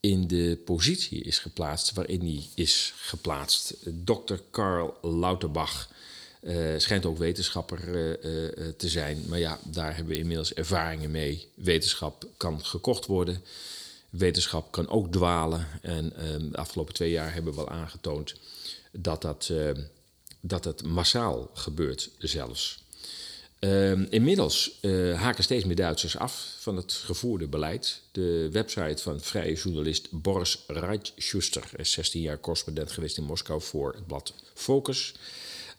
in de positie is geplaatst waarin hij is geplaatst. Dr. Karl Lauterbach schijnt ook wetenschapper te zijn. Maar ja, daar hebben we inmiddels ervaringen mee. Wetenschap kan gekocht worden. Wetenschap kan ook dwalen. En um, de afgelopen twee jaar hebben we wel aangetoond dat dat, uh, dat het massaal gebeurt zelfs. Uh, inmiddels uh, haken steeds meer Duitsers af van het gevoerde beleid. De website van vrije journalist Boris Reitschuster, 16 jaar correspondent geweest in Moskou voor het blad Focus,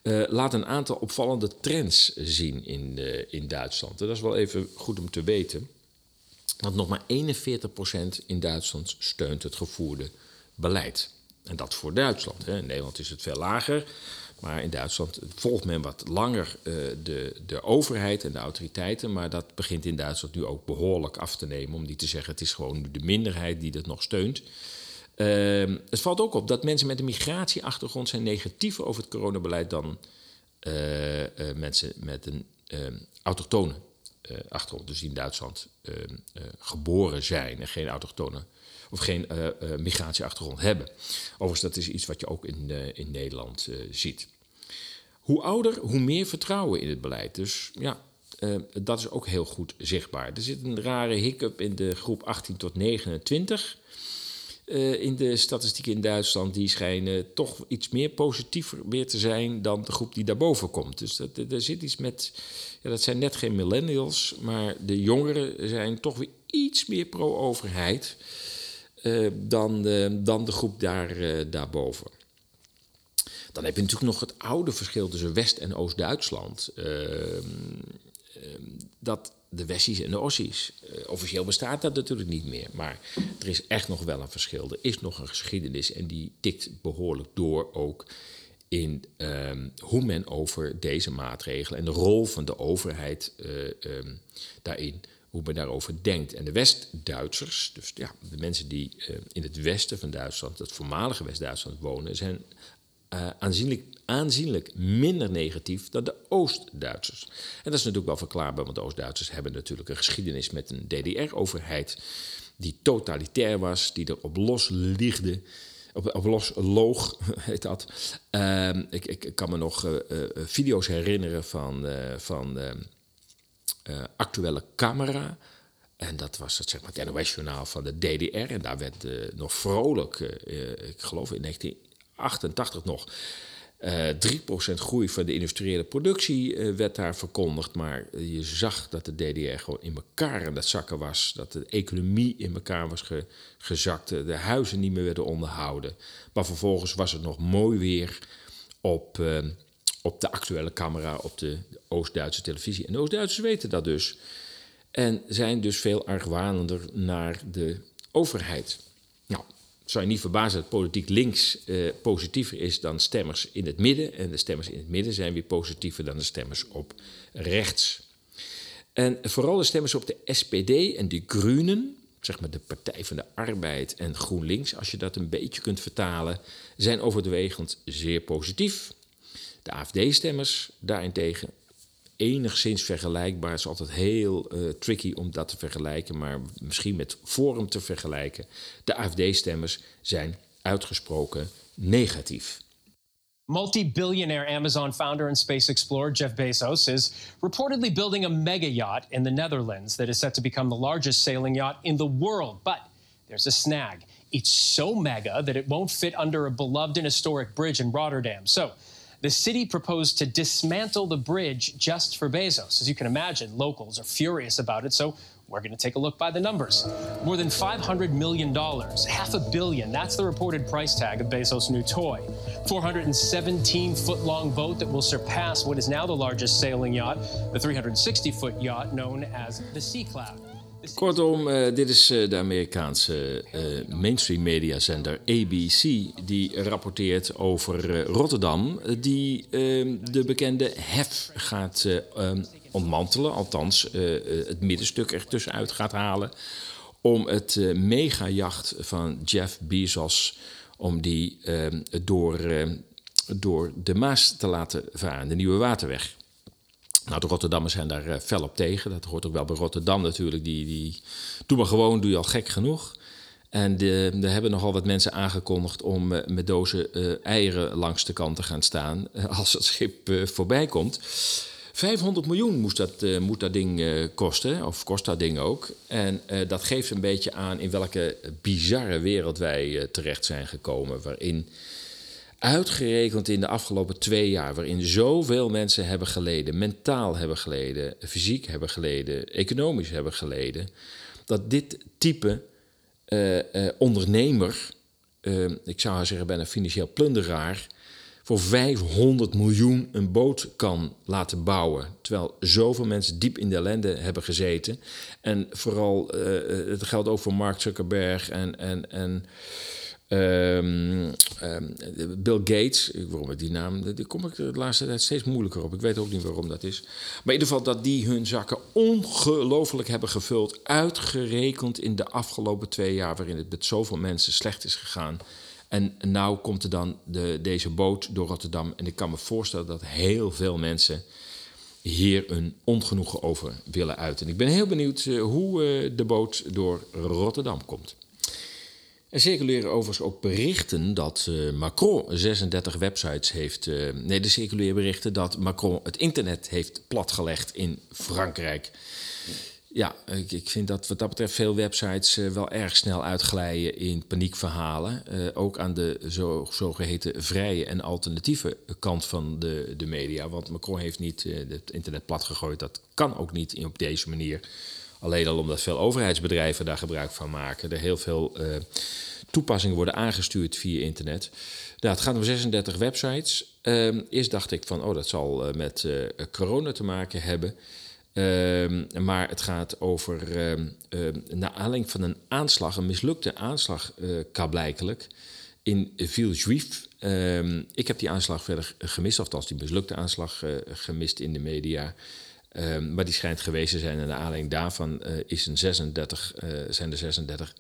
uh, laat een aantal opvallende trends zien in, in Duitsland. Dat is wel even goed om te weten. Want nog maar 41% in Duitsland steunt het gevoerde beleid. En dat voor Duitsland. Hè. In Nederland is het veel lager. Maar in Duitsland volgt men wat langer uh, de, de overheid en de autoriteiten. Maar dat begint in Duitsland nu ook behoorlijk af te nemen. Om niet te zeggen, het is gewoon de minderheid die dat nog steunt. Uh, het valt ook op dat mensen met een migratieachtergrond zijn negatiever over het coronabeleid dan uh, mensen met een autochtone achtergrond. Dus die in Duitsland geboren zijn en geen autochtone of geen uh, uh, migratieachtergrond hebben. Overigens, dat is iets wat je ook in, uh, in Nederland ziet. Hoe ouder, hoe meer vertrouwen in het beleid. Dus ja, dat is ook heel goed zichtbaar. Er zit een rare hiccup in de groep 18 tot 29. Uh, in de statistieken in Duitsland, die schijnen toch iets meer positiever weer te zijn dan de groep die daarboven komt. Dus dat, er zit iets met, ja, dat zijn net geen millennials, maar de jongeren zijn toch weer iets meer pro-overheid uh, dan, dan de groep daar, daarboven. Dan heb je natuurlijk nog het oude verschil tussen West- en Oost-Duitsland. Ehm, ehm, dat de Westies en de Ossies. Officieel bestaat dat natuurlijk niet meer. Maar er is echt nog wel een verschil. Er is nog een geschiedenis en die tikt behoorlijk door ook in um, hoe men over deze maatregelen en de rol van de overheid uh, daarin, hoe men daarover denkt. En de West-Duitsers, dus ja, de mensen die uh, in het westen van Duitsland, het voormalige West-Duitsland wonen, zijn uh, aanzienlijk, aanzienlijk minder negatief dan de Oost-Duitsers. En dat is natuurlijk wel verklaarbaar, want de Oost-Duitsers hebben natuurlijk een geschiedenis met een DDR-overheid die totalitair was, die erop los liegde. Op, op los loog, heet dat. Uh, ik, ik, kan me nog uh, video's herinneren van, van actuele camera. En dat was het, zeg maar, het NOS-journaal van de DDR. En daar werd nog vrolijk, ik geloof in 19 88 nog. Uh, 3% groei van de industriële productie werd daar verkondigd. Maar je zag dat de DDR gewoon in elkaar aan het zakken was. Dat de economie in elkaar was ge gezakt. De huizen niet meer werden onderhouden. Maar vervolgens was het nog mooi weer op, op de actuele camera op de Oost-Duitse televisie. En de Oost-Duitsers weten dat dus. En zijn dus veel argwanender naar de overheid. Nou, zou je niet verbazen dat politiek links uh, positiever is dan stemmers in het midden. En de stemmers in het midden zijn weer positiever dan de stemmers op rechts. En vooral de stemmers op de SPD en de Groenen, zeg maar de Partij van de Arbeid en GroenLinks, als je dat een beetje kunt vertalen, zijn overwegend zeer positief. De AFD-stemmers daarentegen enigszins vergelijkbaar. Het is altijd heel uh, tricky om dat te vergelijken, maar misschien met Forum te vergelijken. De AFD-stemmers zijn uitgesproken negatief. Multi-billionaire Amazon founder and space explorer Jeff Bezos is reportedly building a mega yacht in the Netherlands that is set to become the largest sailing yacht in the world. But there's a snag. It's so mega that it won't fit under a beloved and historic bridge in Rotterdam. So the city proposed to dismantle the bridge just for Bezos. As you can imagine, locals are furious about it, so we're going to take a look by the numbers. More than $500 million, half a billion, that's the reported price tag of Bezos' new toy. 417 foot long boat that will surpass what is now the largest sailing yacht, the 360 foot yacht known as the Sea Cloud. Kortom, uh, dit is uh, de Amerikaanse uh, mainstream mediazender ABC die rapporteert over Rotterdam, die ehm, de bekende hef gaat um, ontmantelen, althans het middenstuk er tussenuit gaat halen, om het megajacht van Jeff Bezos, om die ehm, door, door de Maas te laten varen, de Nieuwe Waterweg. Nou, de Rotterdammers zijn daar uh, fel op tegen. Dat hoort ook wel bij Rotterdam natuurlijk. Die, die, doe maar gewoon, doe je al gek genoeg. En de, er hebben nogal wat mensen aangekondigd om uh, met dozen uh, eieren langs de kant te gaan staan als het schip voorbij komt. 500 miljoen moest dat, moet dat ding kosten, of kost dat ding ook. En dat geeft een beetje aan in welke bizarre wereld wij terecht zijn gekomen. Waarin uitgerekend in de afgelopen twee jaar, waarin zoveel mensen hebben geleden, mentaal hebben geleden, fysiek hebben geleden, economisch hebben geleden, dat dit type uh, uh, ondernemer, uh, ik zou zeggen bijna financieel plunderaar, voor 500 miljoen een boot kan laten bouwen. Terwijl zoveel mensen diep in de ellende hebben gezeten. En vooral, het geldt ook voor Mark Zuckerberg en, en, en Um, um, Bill Gates, waarom ik die naam, daar kom ik de laatste tijd steeds moeilijker op. Ik weet ook niet waarom dat is. Maar in ieder geval dat die hun zakken ongelooflijk hebben gevuld. Uitgerekend in de afgelopen twee jaar, waarin het met zoveel mensen slecht is gegaan. En nou komt er dan de, deze boot door Rotterdam. En ik kan me voorstellen dat heel veel mensen hier een ongenoegen over willen uiten. En ik ben heel benieuwd uh, hoe uh, de boot door Rotterdam komt. Er circuleren overigens ook berichten dat uh, Macron 36 websites heeft. Uh, nee, er circuleren berichten dat Macron het internet heeft platgelegd in Frankrijk. Ja, ik, vind dat wat dat betreft veel websites uh, wel erg snel uitglijden in paniekverhalen. ook aan de zo, zogeheten vrije en alternatieve kant van de, de media. Want Macron heeft niet het internet platgegooid. Dat kan ook niet op deze manier. Alleen al omdat veel overheidsbedrijven daar gebruik van maken. Er heel veel uh, toepassingen worden aangestuurd via internet. Nou, het gaat om 36 websites. Uh, eerst dacht ik van, oh, dat zal uh, met corona te maken hebben. Ehm, maar het gaat over, ehm, naar aanleiding van een aanslag, een mislukte aanslag, kablijkelijk, in Villejuif. ik heb die aanslag verder gemist, althans die mislukte aanslag gemist in de media. Um, maar die schijnt geweest te zijn. En de aanleiding daarvan uh, is een 36, uh, zijn er 36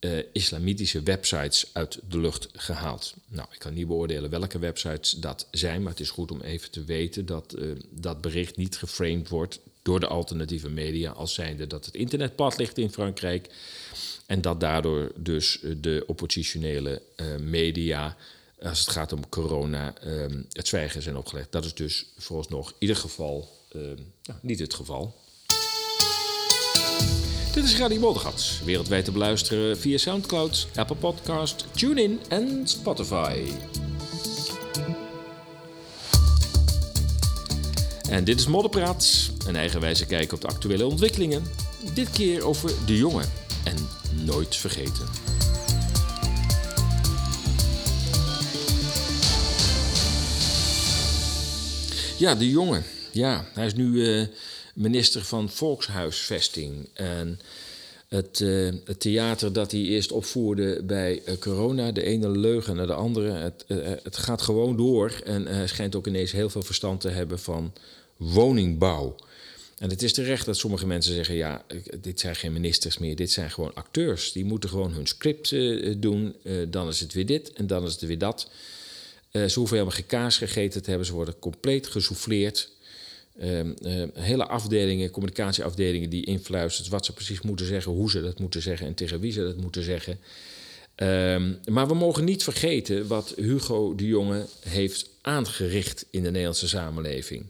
uh, islamitische websites uit de lucht gehaald. Nou, ik kan niet beoordelen welke websites dat zijn, maar het is goed om even te weten dat dat bericht niet geframed wordt door de alternatieve media als zijnde dat het internet plat ligt in Frankrijk en dat daardoor dus de oppositionele media als het gaat om corona ehm, het zwijgen zijn opgelegd. Dat is dus vooralsnog in ieder geval nou, niet het geval. Dit is Radio Moddergat, wereldwijd te beluisteren via Soundcloud, Apple Podcast, TuneIn en Spotify. En dit is Modderpraat, een eigenwijze kijk op de actuele ontwikkelingen. Dit keer over de jongen en nooit vergeten. Ja, de jongen. Ja, hij is nu uh, minister van Volkshuisvesting. En het, uh, het, theater dat hij eerst opvoerde bij uh, corona, de ene leugen naar de andere, het, het gaat gewoon door. En hij schijnt ook ineens heel veel verstand te hebben van woningbouw. En het is terecht dat sommige mensen zeggen: ja, dit zijn geen ministers meer, dit zijn gewoon acteurs. Die moeten gewoon hun script doen. dan is het weer dit en dan is het weer dat. ze hoeven helemaal geen kaas gegeten te hebben, ze worden compleet gesouffleerd. Um, uh, hele afdelingen, communicatieafdelingen die influisteren wat ze precies moeten zeggen, hoe ze dat moeten zeggen en tegen wie ze dat moeten zeggen. Um, maar we mogen niet vergeten wat Hugo de Jonge heeft aangericht in de Nederlandse samenleving.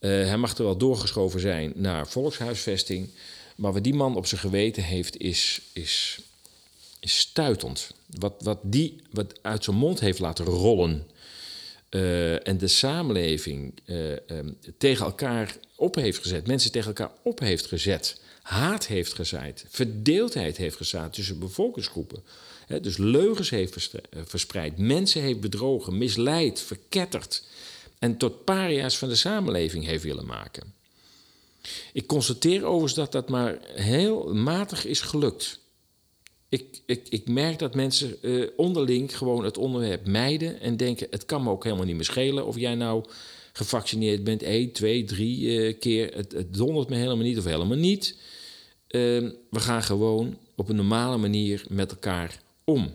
Uh, hij mag er wel doorgeschoven zijn naar volkshuisvesting, maar wat die man op zijn geweten heeft is, is, is stuitend. Wat, wat die wat uit zijn mond heeft laten rollen uh, en de samenleving uh, um, tegen elkaar op heeft gezet, mensen tegen elkaar op heeft gezet, haat heeft gezaaid, verdeeldheid heeft gezaaid tussen bevolkingsgroepen. He, dus leugens heeft eh, verspreid, mensen heeft bedrogen, misleid, verketterd en tot paria's van de samenleving heeft willen maken. Ik constateer overigens dat dat maar heel matig is gelukt ik, ik, ik merk dat mensen uh, onderling gewoon het onderwerp mijden en denken: het kan me ook helemaal niet meer schelen of jij nou gevaccineerd bent, één, twee, drie uh, keer. Het, het dondert me helemaal niet of helemaal niet. Uh, we gaan gewoon op een normale manier met elkaar om.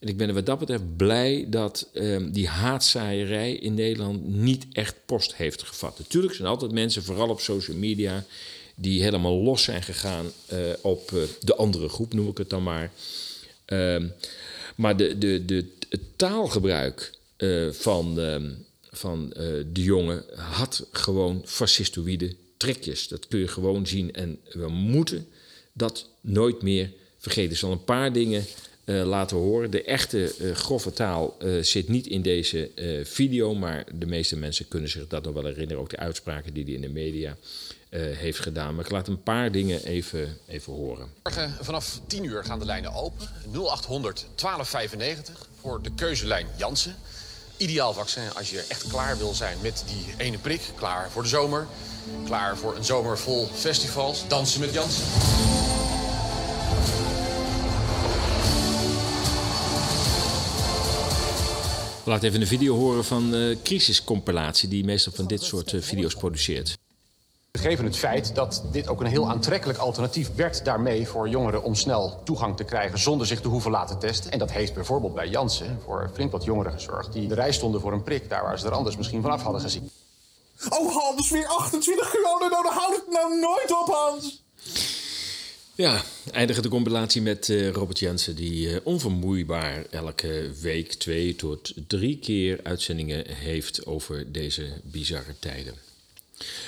En ik ben er wat dat betreft blij dat ehm, die haatzaaierij in Nederland niet echt post heeft gevat. Natuurlijk zijn altijd mensen, vooral op social media, die helemaal los zijn gegaan uh, op uh, de andere groep, noem ik het dan maar. Uh, maar de, de, de, het taalgebruik uh, van, van de jongen had gewoon fascistoïde trekjes. Dat kun je gewoon zien. En we moeten dat nooit meer vergeten. Er zal een paar dingen laten horen. De echte grove taal zit niet in deze video, maar de meeste mensen kunnen zich dat nog wel herinneren. Ook de uitspraken die hij in de media uh, heeft gedaan. Maar ik laat een paar dingen even, even horen. Morgen vanaf 10 uur gaan de lijnen open. 0800 1295 voor de keuzelijn Jansen. Ideaal vaccin als je echt klaar wil zijn met die ene prik. Klaar voor de zomer. Klaar voor een zomer vol festivals. Dansen met Jansen. Laat even een video horen van uh, Crisiscompilatie... die meestal van dit soort uh, video's produceert. Gegeven het feit dat dit ook een heel aantrekkelijk alternatief werd daarmee voor jongeren om snel toegang te krijgen zonder zich te hoeven laten testen. En dat heeft bijvoorbeeld bij Janssen voor flink wat jongeren gezorgd die de rij stonden voor een prik daar waar ze er anders misschien vanaf hadden gezien. Oh Hans, weer 28 corona, nou dan houdt het nou nooit op Hans! Ja, eindigen de compilatie met uh, Robert Jensen, die uh, onvermoeibaar elke week twee tot drie keer uitzendingen heeft over deze bizarre tijden.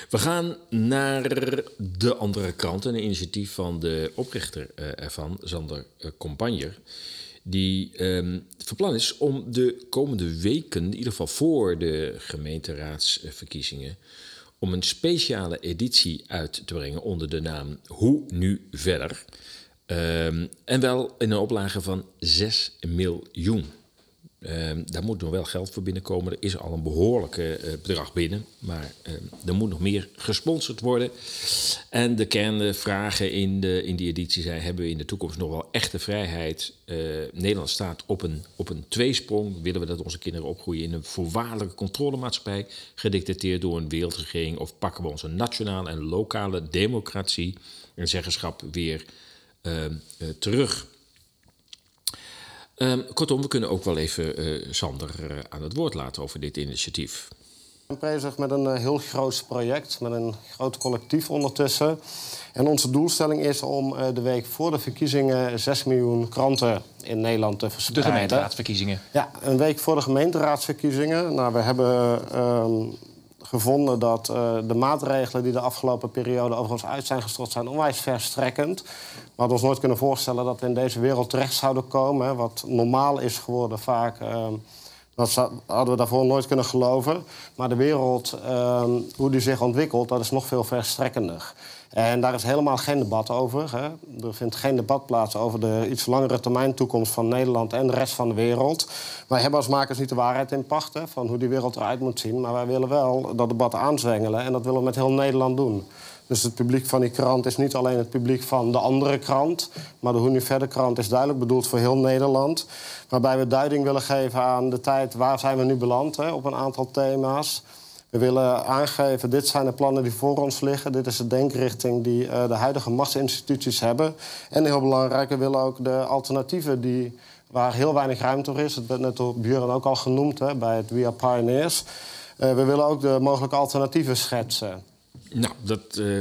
We gaan naar de andere krant, een initiatief van de oprichter uh, ervan, Sander Compagner. Die um, van plan is om de komende weken, in ieder geval voor de gemeenteraadsverkiezingen, om een speciale editie uit te brengen onder de naam Hoe nu verder. Um, en wel in een oplage van 6 miljoen. Um, daar moet nog wel geld voor binnenkomen. Er is al een behoorlijke uh, bedrag binnen, maar uh, er moet nog meer gesponsord worden. En de kernvragen in, de, in die editie zijn: hebben we in de toekomst nog wel echte vrijheid? Uh, Nederland staat op een, op een tweesprong. Willen we dat onze kinderen opgroeien in een voorwaardelijke controlemaatschappij, gedicteerd door een wereldregering? Of pakken we onze nationale en lokale democratie en zeggenschap weer terug? Um, kortom, we kunnen ook wel even uh, Sander uh, aan het woord laten over dit initiatief. We zijn bezig met een uh, heel groot project, met een groot collectief ondertussen. En onze doelstelling is om de week voor de verkiezingen 6 miljoen kranten in Nederland te verspreiden. De gemeenteraadsverkiezingen? Ja, een week voor de gemeenteraadsverkiezingen. Nou, we hebben um, gevonden dat uh, de maatregelen die de afgelopen periode overigens uit zijn gestort zijn onwijs verstrekkend. We hadden ons nooit kunnen voorstellen dat we in deze wereld terecht zouden komen. Wat normaal is geworden vaak. Dat hadden we daarvoor nooit kunnen geloven. Maar de wereld, uh, hoe die zich ontwikkelt, dat is nog veel verstrekkender. En daar is helemaal geen debat over. Hè. Er vindt geen debat plaats over de iets langere termijn toekomst van Nederland en de rest van de wereld. Wij hebben als makers niet de waarheid in pacht van hoe die wereld eruit moet zien. Maar wij willen wel dat debat aanzwengelen en dat willen we met heel Nederland doen. Dus het publiek van die krant is niet alleen het publiek van de andere krant. Maar de Hoe Nu Verder krant is duidelijk bedoeld voor heel Nederland. Waarbij we duiding willen geven aan de tijd waar zijn we nu beland hè, op een aantal thema's. We willen aangeven, dit zijn de plannen die voor ons liggen. Dit is de denkrichting die uh, de huidige machtsinstituties hebben. En heel belangrijk, we willen ook de alternatieven die, waar heel weinig ruimte voor is. Het werd net door Buren ook al genoemd hè, bij het We Are Pioneers. Uh, we willen ook de mogelijke alternatieven schetsen. Nou, dat, uh,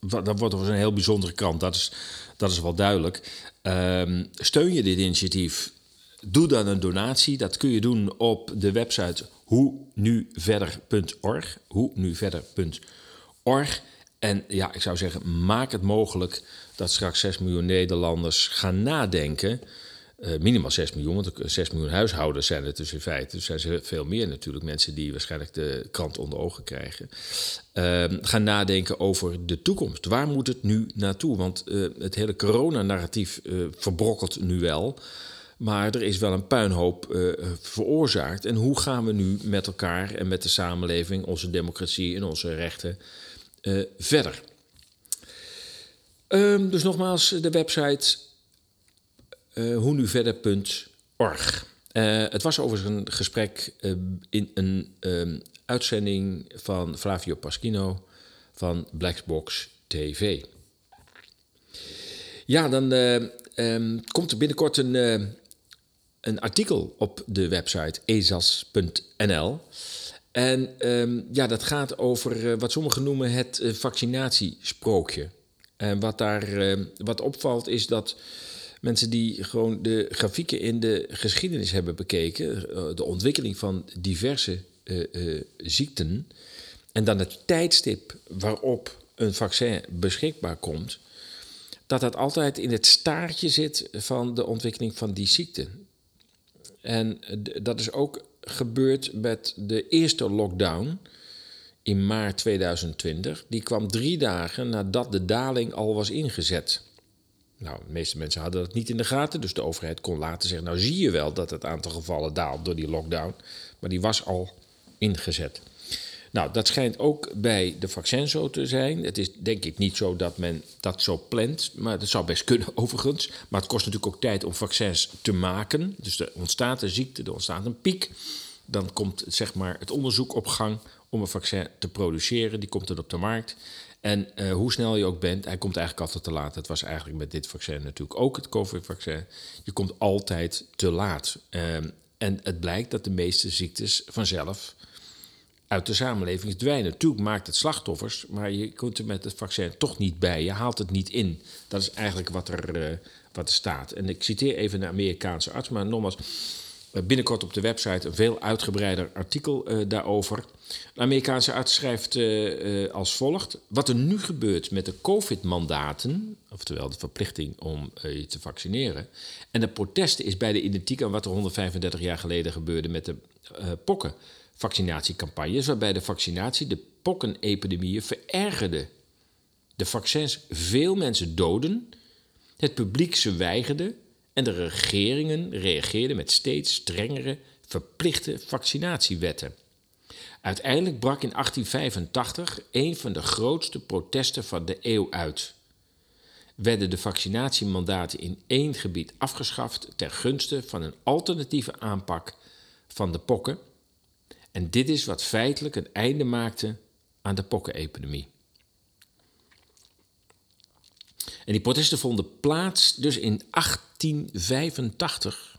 dat wordt een heel bijzondere kant. Dat is, dat is wel duidelijk. Uh, steun je dit initiatief? Doe dan een donatie. Dat kun je doen op de website hoe nu verder.org. Hoe nu verder.org. En ja, ik zou zeggen, maak het mogelijk dat straks 6 miljoen Nederlanders gaan nadenken. Uh, minimaal 6 miljoen, want 6 miljoen huishoudens zijn het dus in feite. Dus zijn ze veel meer natuurlijk, mensen die waarschijnlijk de krant onder ogen krijgen. Uh, gaan nadenken over de toekomst. Waar moet het nu naartoe? Want uh, het hele coronanarratief verbrokkelt nu wel. Maar er is wel een puinhoop veroorzaakt. En hoe gaan we nu met elkaar en met de samenleving, onze democratie en onze rechten verder? Um, dus nogmaals, de website uh, hoenuverder.org. het was overigens een gesprek in een um, uitzending van Flavio Paschino van Blackbox TV. Ja, dan um, komt er binnenkort een een artikel op de website ezas.nl. En um, ja, dat gaat over wat sommigen noemen het vaccinatiesprookje. En wat daar wat opvalt is dat mensen die gewoon de grafieken in de geschiedenis hebben bekeken, de ontwikkeling van diverse ziekten, en dan het tijdstip waarop een vaccin beschikbaar komt, dat dat altijd in het staartje zit van de ontwikkeling van die ziekte. En dat is ook gebeurd met de eerste lockdown in maart 2020. Die kwam drie dagen nadat de daling al was ingezet. Nou, de meeste mensen hadden dat niet in de gaten, dus de overheid kon later zeggen: Nou, zie je wel dat het aantal gevallen daalt door die lockdown. Maar die was al ingezet. Nou, dat schijnt ook bij de vaccins zo te zijn. Het is denk ik niet zo dat men dat zo plant, maar dat zou best kunnen overigens. Maar het kost natuurlijk ook tijd om vaccins te maken. Dus er ontstaat een ziekte, er ontstaat een piek. Dan komt zeg maar, het onderzoek op gang om een vaccin te produceren. Die komt dan op de markt. En uh, hoe snel je ook bent, hij komt eigenlijk altijd te laat. Het was eigenlijk met dit vaccin natuurlijk ook het COVID-vaccin. Je komt altijd te laat. Uh, en het blijkt dat de meeste ziektes vanzelf uit de samenleving verdwijnen. Natuurlijk maakt het slachtoffers, maar je kunt er met het vaccin toch niet bij. Je haalt het niet in. Dat is eigenlijk wat er, uh, wat er staat. En ik citeer even een Amerikaanse arts, maar nogmaals, binnenkort op de website een veel uitgebreider artikel uh, daarover. De Amerikaanse arts schrijft als volgt: Wat er nu gebeurt met de COVID-mandaten, oftewel de verplichting om je te vaccineren, en de protesten is bijna identiek aan wat er 135 jaar geleden gebeurde met de pokken vaccinatiecampagnes, waarbij de vaccinatie de pokkenepidemieën verergerde. De vaccins veel mensen doden, het publiek ze weigerde en de regeringen reageerden met steeds strengere verplichte vaccinatiewetten. Uiteindelijk brak in 1885 een van de grootste protesten van de eeuw uit. Werden de vaccinatiemandaten in één gebied afgeschaft ter gunste van een alternatieve aanpak van de pokken en dit is wat feitelijk een einde maakte aan de pokkenepidemie. En die protesten vonden plaats dus in 1885.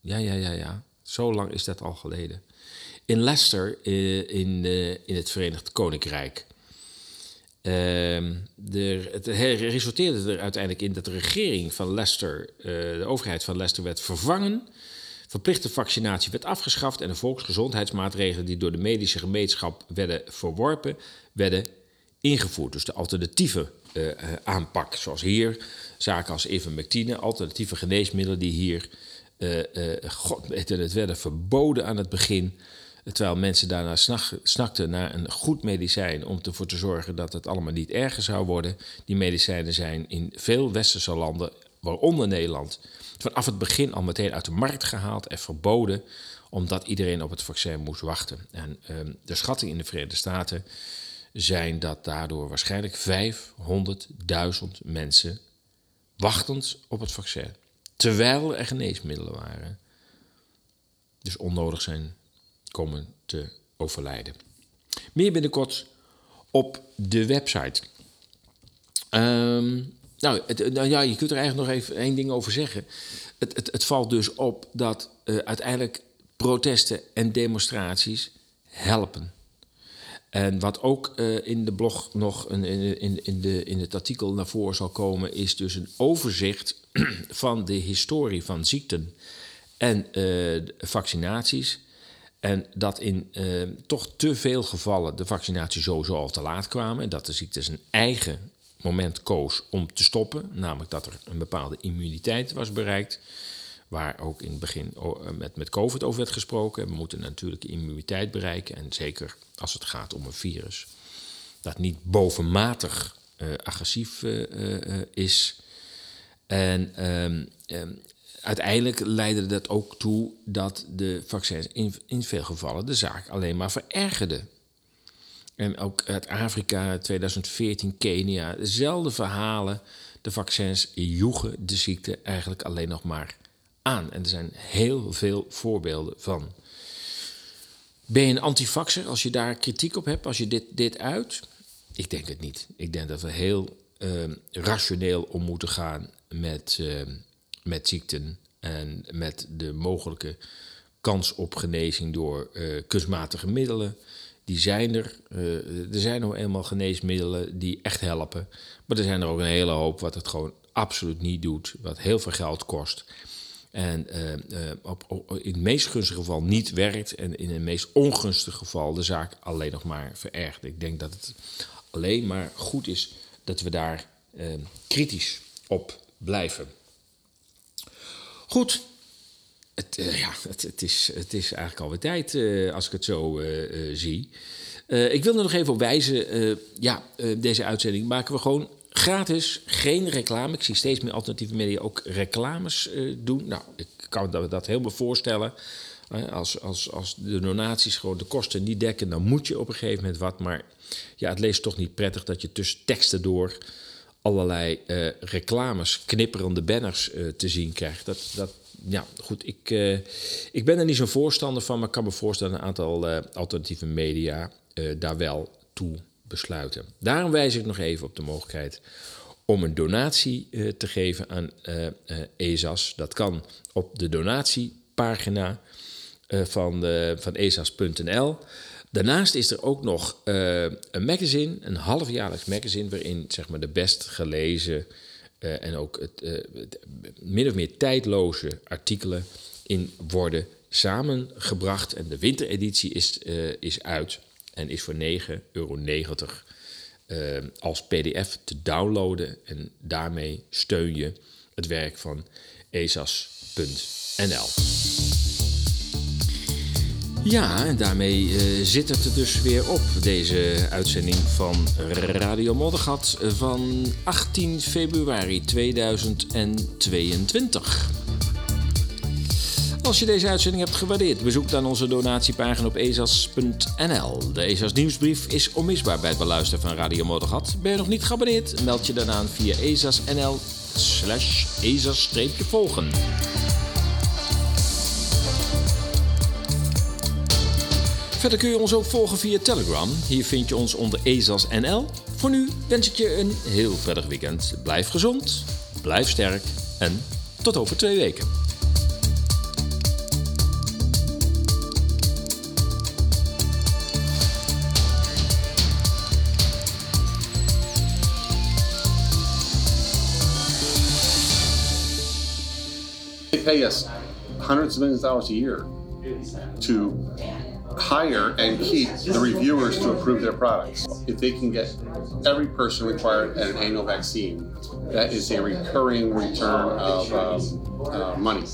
Ja, ja, ja, ja. Zo lang is dat al geleden. In Leicester uh, in, uh, in het Verenigd Koninkrijk. De, het resulteerde er uiteindelijk in dat de regering van Leicester, uh, de overheid van Leicester, werd vervangen Verplichte vaccinatie werd afgeschaft en de volksgezondheidsmaatregelen die door de medische gemeenschap werden verworpen, werden ingevoerd. Dus de alternatieve uh, aanpak, zoals hier, zaken als ivermectine, alternatieve geneesmiddelen die hier, uh, uh, god, het werden verboden aan het begin. Terwijl mensen daarna snakten naar een goed medicijn om ervoor te zorgen dat het allemaal niet erger zou worden. Die medicijnen zijn in veel westerse landen, waaronder Nederland, vanaf het begin al meteen uit de markt gehaald en verboden, omdat iedereen op het vaccin moest wachten. En um, de schatting in de Verenigde Staten zijn dat daardoor waarschijnlijk 500.000 mensen wachtend op het vaccin, terwijl er geneesmiddelen waren, dus onnodig zijn komen te overlijden. Meer binnenkort op de website. Um, nou, nou, ja, je kunt er eigenlijk nog even één ding over zeggen. Het, het, valt dus op dat uh, uiteindelijk protesten en demonstraties helpen. En wat ook uh, in de blog nog een, in, in, de, in het artikel naar voren zal komen, is dus een overzicht van de historie van ziekten en uh, vaccinaties. En dat in uh, toch te veel gevallen de vaccinatie sowieso al te laat kwamen. En dat de ziekte zijn eigen moment koos om te stoppen. Namelijk dat er een bepaalde immuniteit was bereikt. Waar ook in het begin met, met COVID over werd gesproken. We moeten natuurlijk immuniteit bereiken. En zeker als het gaat om een virus dat niet bovenmatig uh, agressief uh, is. En um, um, uiteindelijk leidde dat ook toe dat de vaccins in, in veel gevallen de zaak alleen maar verergerden. En ook uit Afrika, 2014, Kenia, dezelfde verhalen. De vaccins joegen de ziekte eigenlijk alleen nog maar aan. En er zijn heel veel voorbeelden van. Ben je een antivaxer als je daar kritiek op hebt, als je dit, dit uit? Ik denk het niet. Ik denk dat we heel uh, rationeel om moeten gaan met, uh, met ziekten en met de mogelijke kans op genezing door uh, kunstmatige middelen die zijn er. Uh, er zijn nog eenmaal geneesmiddelen die echt helpen. Maar er zijn er ook een hele hoop wat het gewoon absoluut niet doet. Wat heel veel geld kost. En uh, uh, op, in het meest gunstige geval niet werkt. En in het meest ongunstige geval de zaak alleen nog maar verergt. Ik denk dat het alleen maar goed is dat we daar kritisch op blijven. Goed, het, ja, het, het, is, het is eigenlijk alweer tijd als ik het zo zie. ik wil er nog even op wijzen. ja, deze uitzending maken we gewoon gratis. Geen reclame. Ik zie steeds meer alternatieve media ook reclames doen. Nou, ik kan me dat helemaal voorstellen. Als, als, als de donaties gewoon de kosten niet dekken, dan moet je op een gegeven moment wat. Maar ja, het leest toch niet prettig dat je tussen teksten door allerlei reclames, knipperende banners te zien krijgt. Dat, dat, ja, goed, ik, ik ben er niet zo'n voorstander van, maar ik kan me voorstellen een aantal alternatieve media daar wel toe Daarom wijs ik nog even op de mogelijkheid om een donatie te geven aan ESAS. Dat kan op de donatiepagina van, van esas.nl. Daarnaast is er ook nog uh, een magazine, een halfjaarlijks magazine, waarin zeg maar, de best gelezen uh, en ook het, uh, min of meer tijdloze artikelen in worden samengebracht. En de wintereditie is, is uit en is voor 9,90 euro als PDF te downloaden. En daarmee steun je het werk van esas.nl. Ja, en daarmee uh, zit het er dus weer op, deze uitzending van Radio Moddergat van 18 februari 2022. Als je deze uitzending hebt gewaardeerd, bezoek dan onze donatiepagina op ezas.nl. De Ezas nieuwsbrief is onmisbaar bij het beluisteren van Radio Moddergat. Ben je nog niet geabonneerd? Meld je dan aan via ezas.nl slash ezas-volgen. Verder kun je ons ook volgen via Telegram. Hier vind je ons onder EZAS.nl. Voor nu wens ik je een heel prettig weekend. Blijf gezond, blijf sterk en tot over twee weken. Pay us hundreds of millions of dollars a year to hire and keep the reviewers to approve their products. If they can get every person required at an annual vaccine, that is a recurring return of um, uh, money.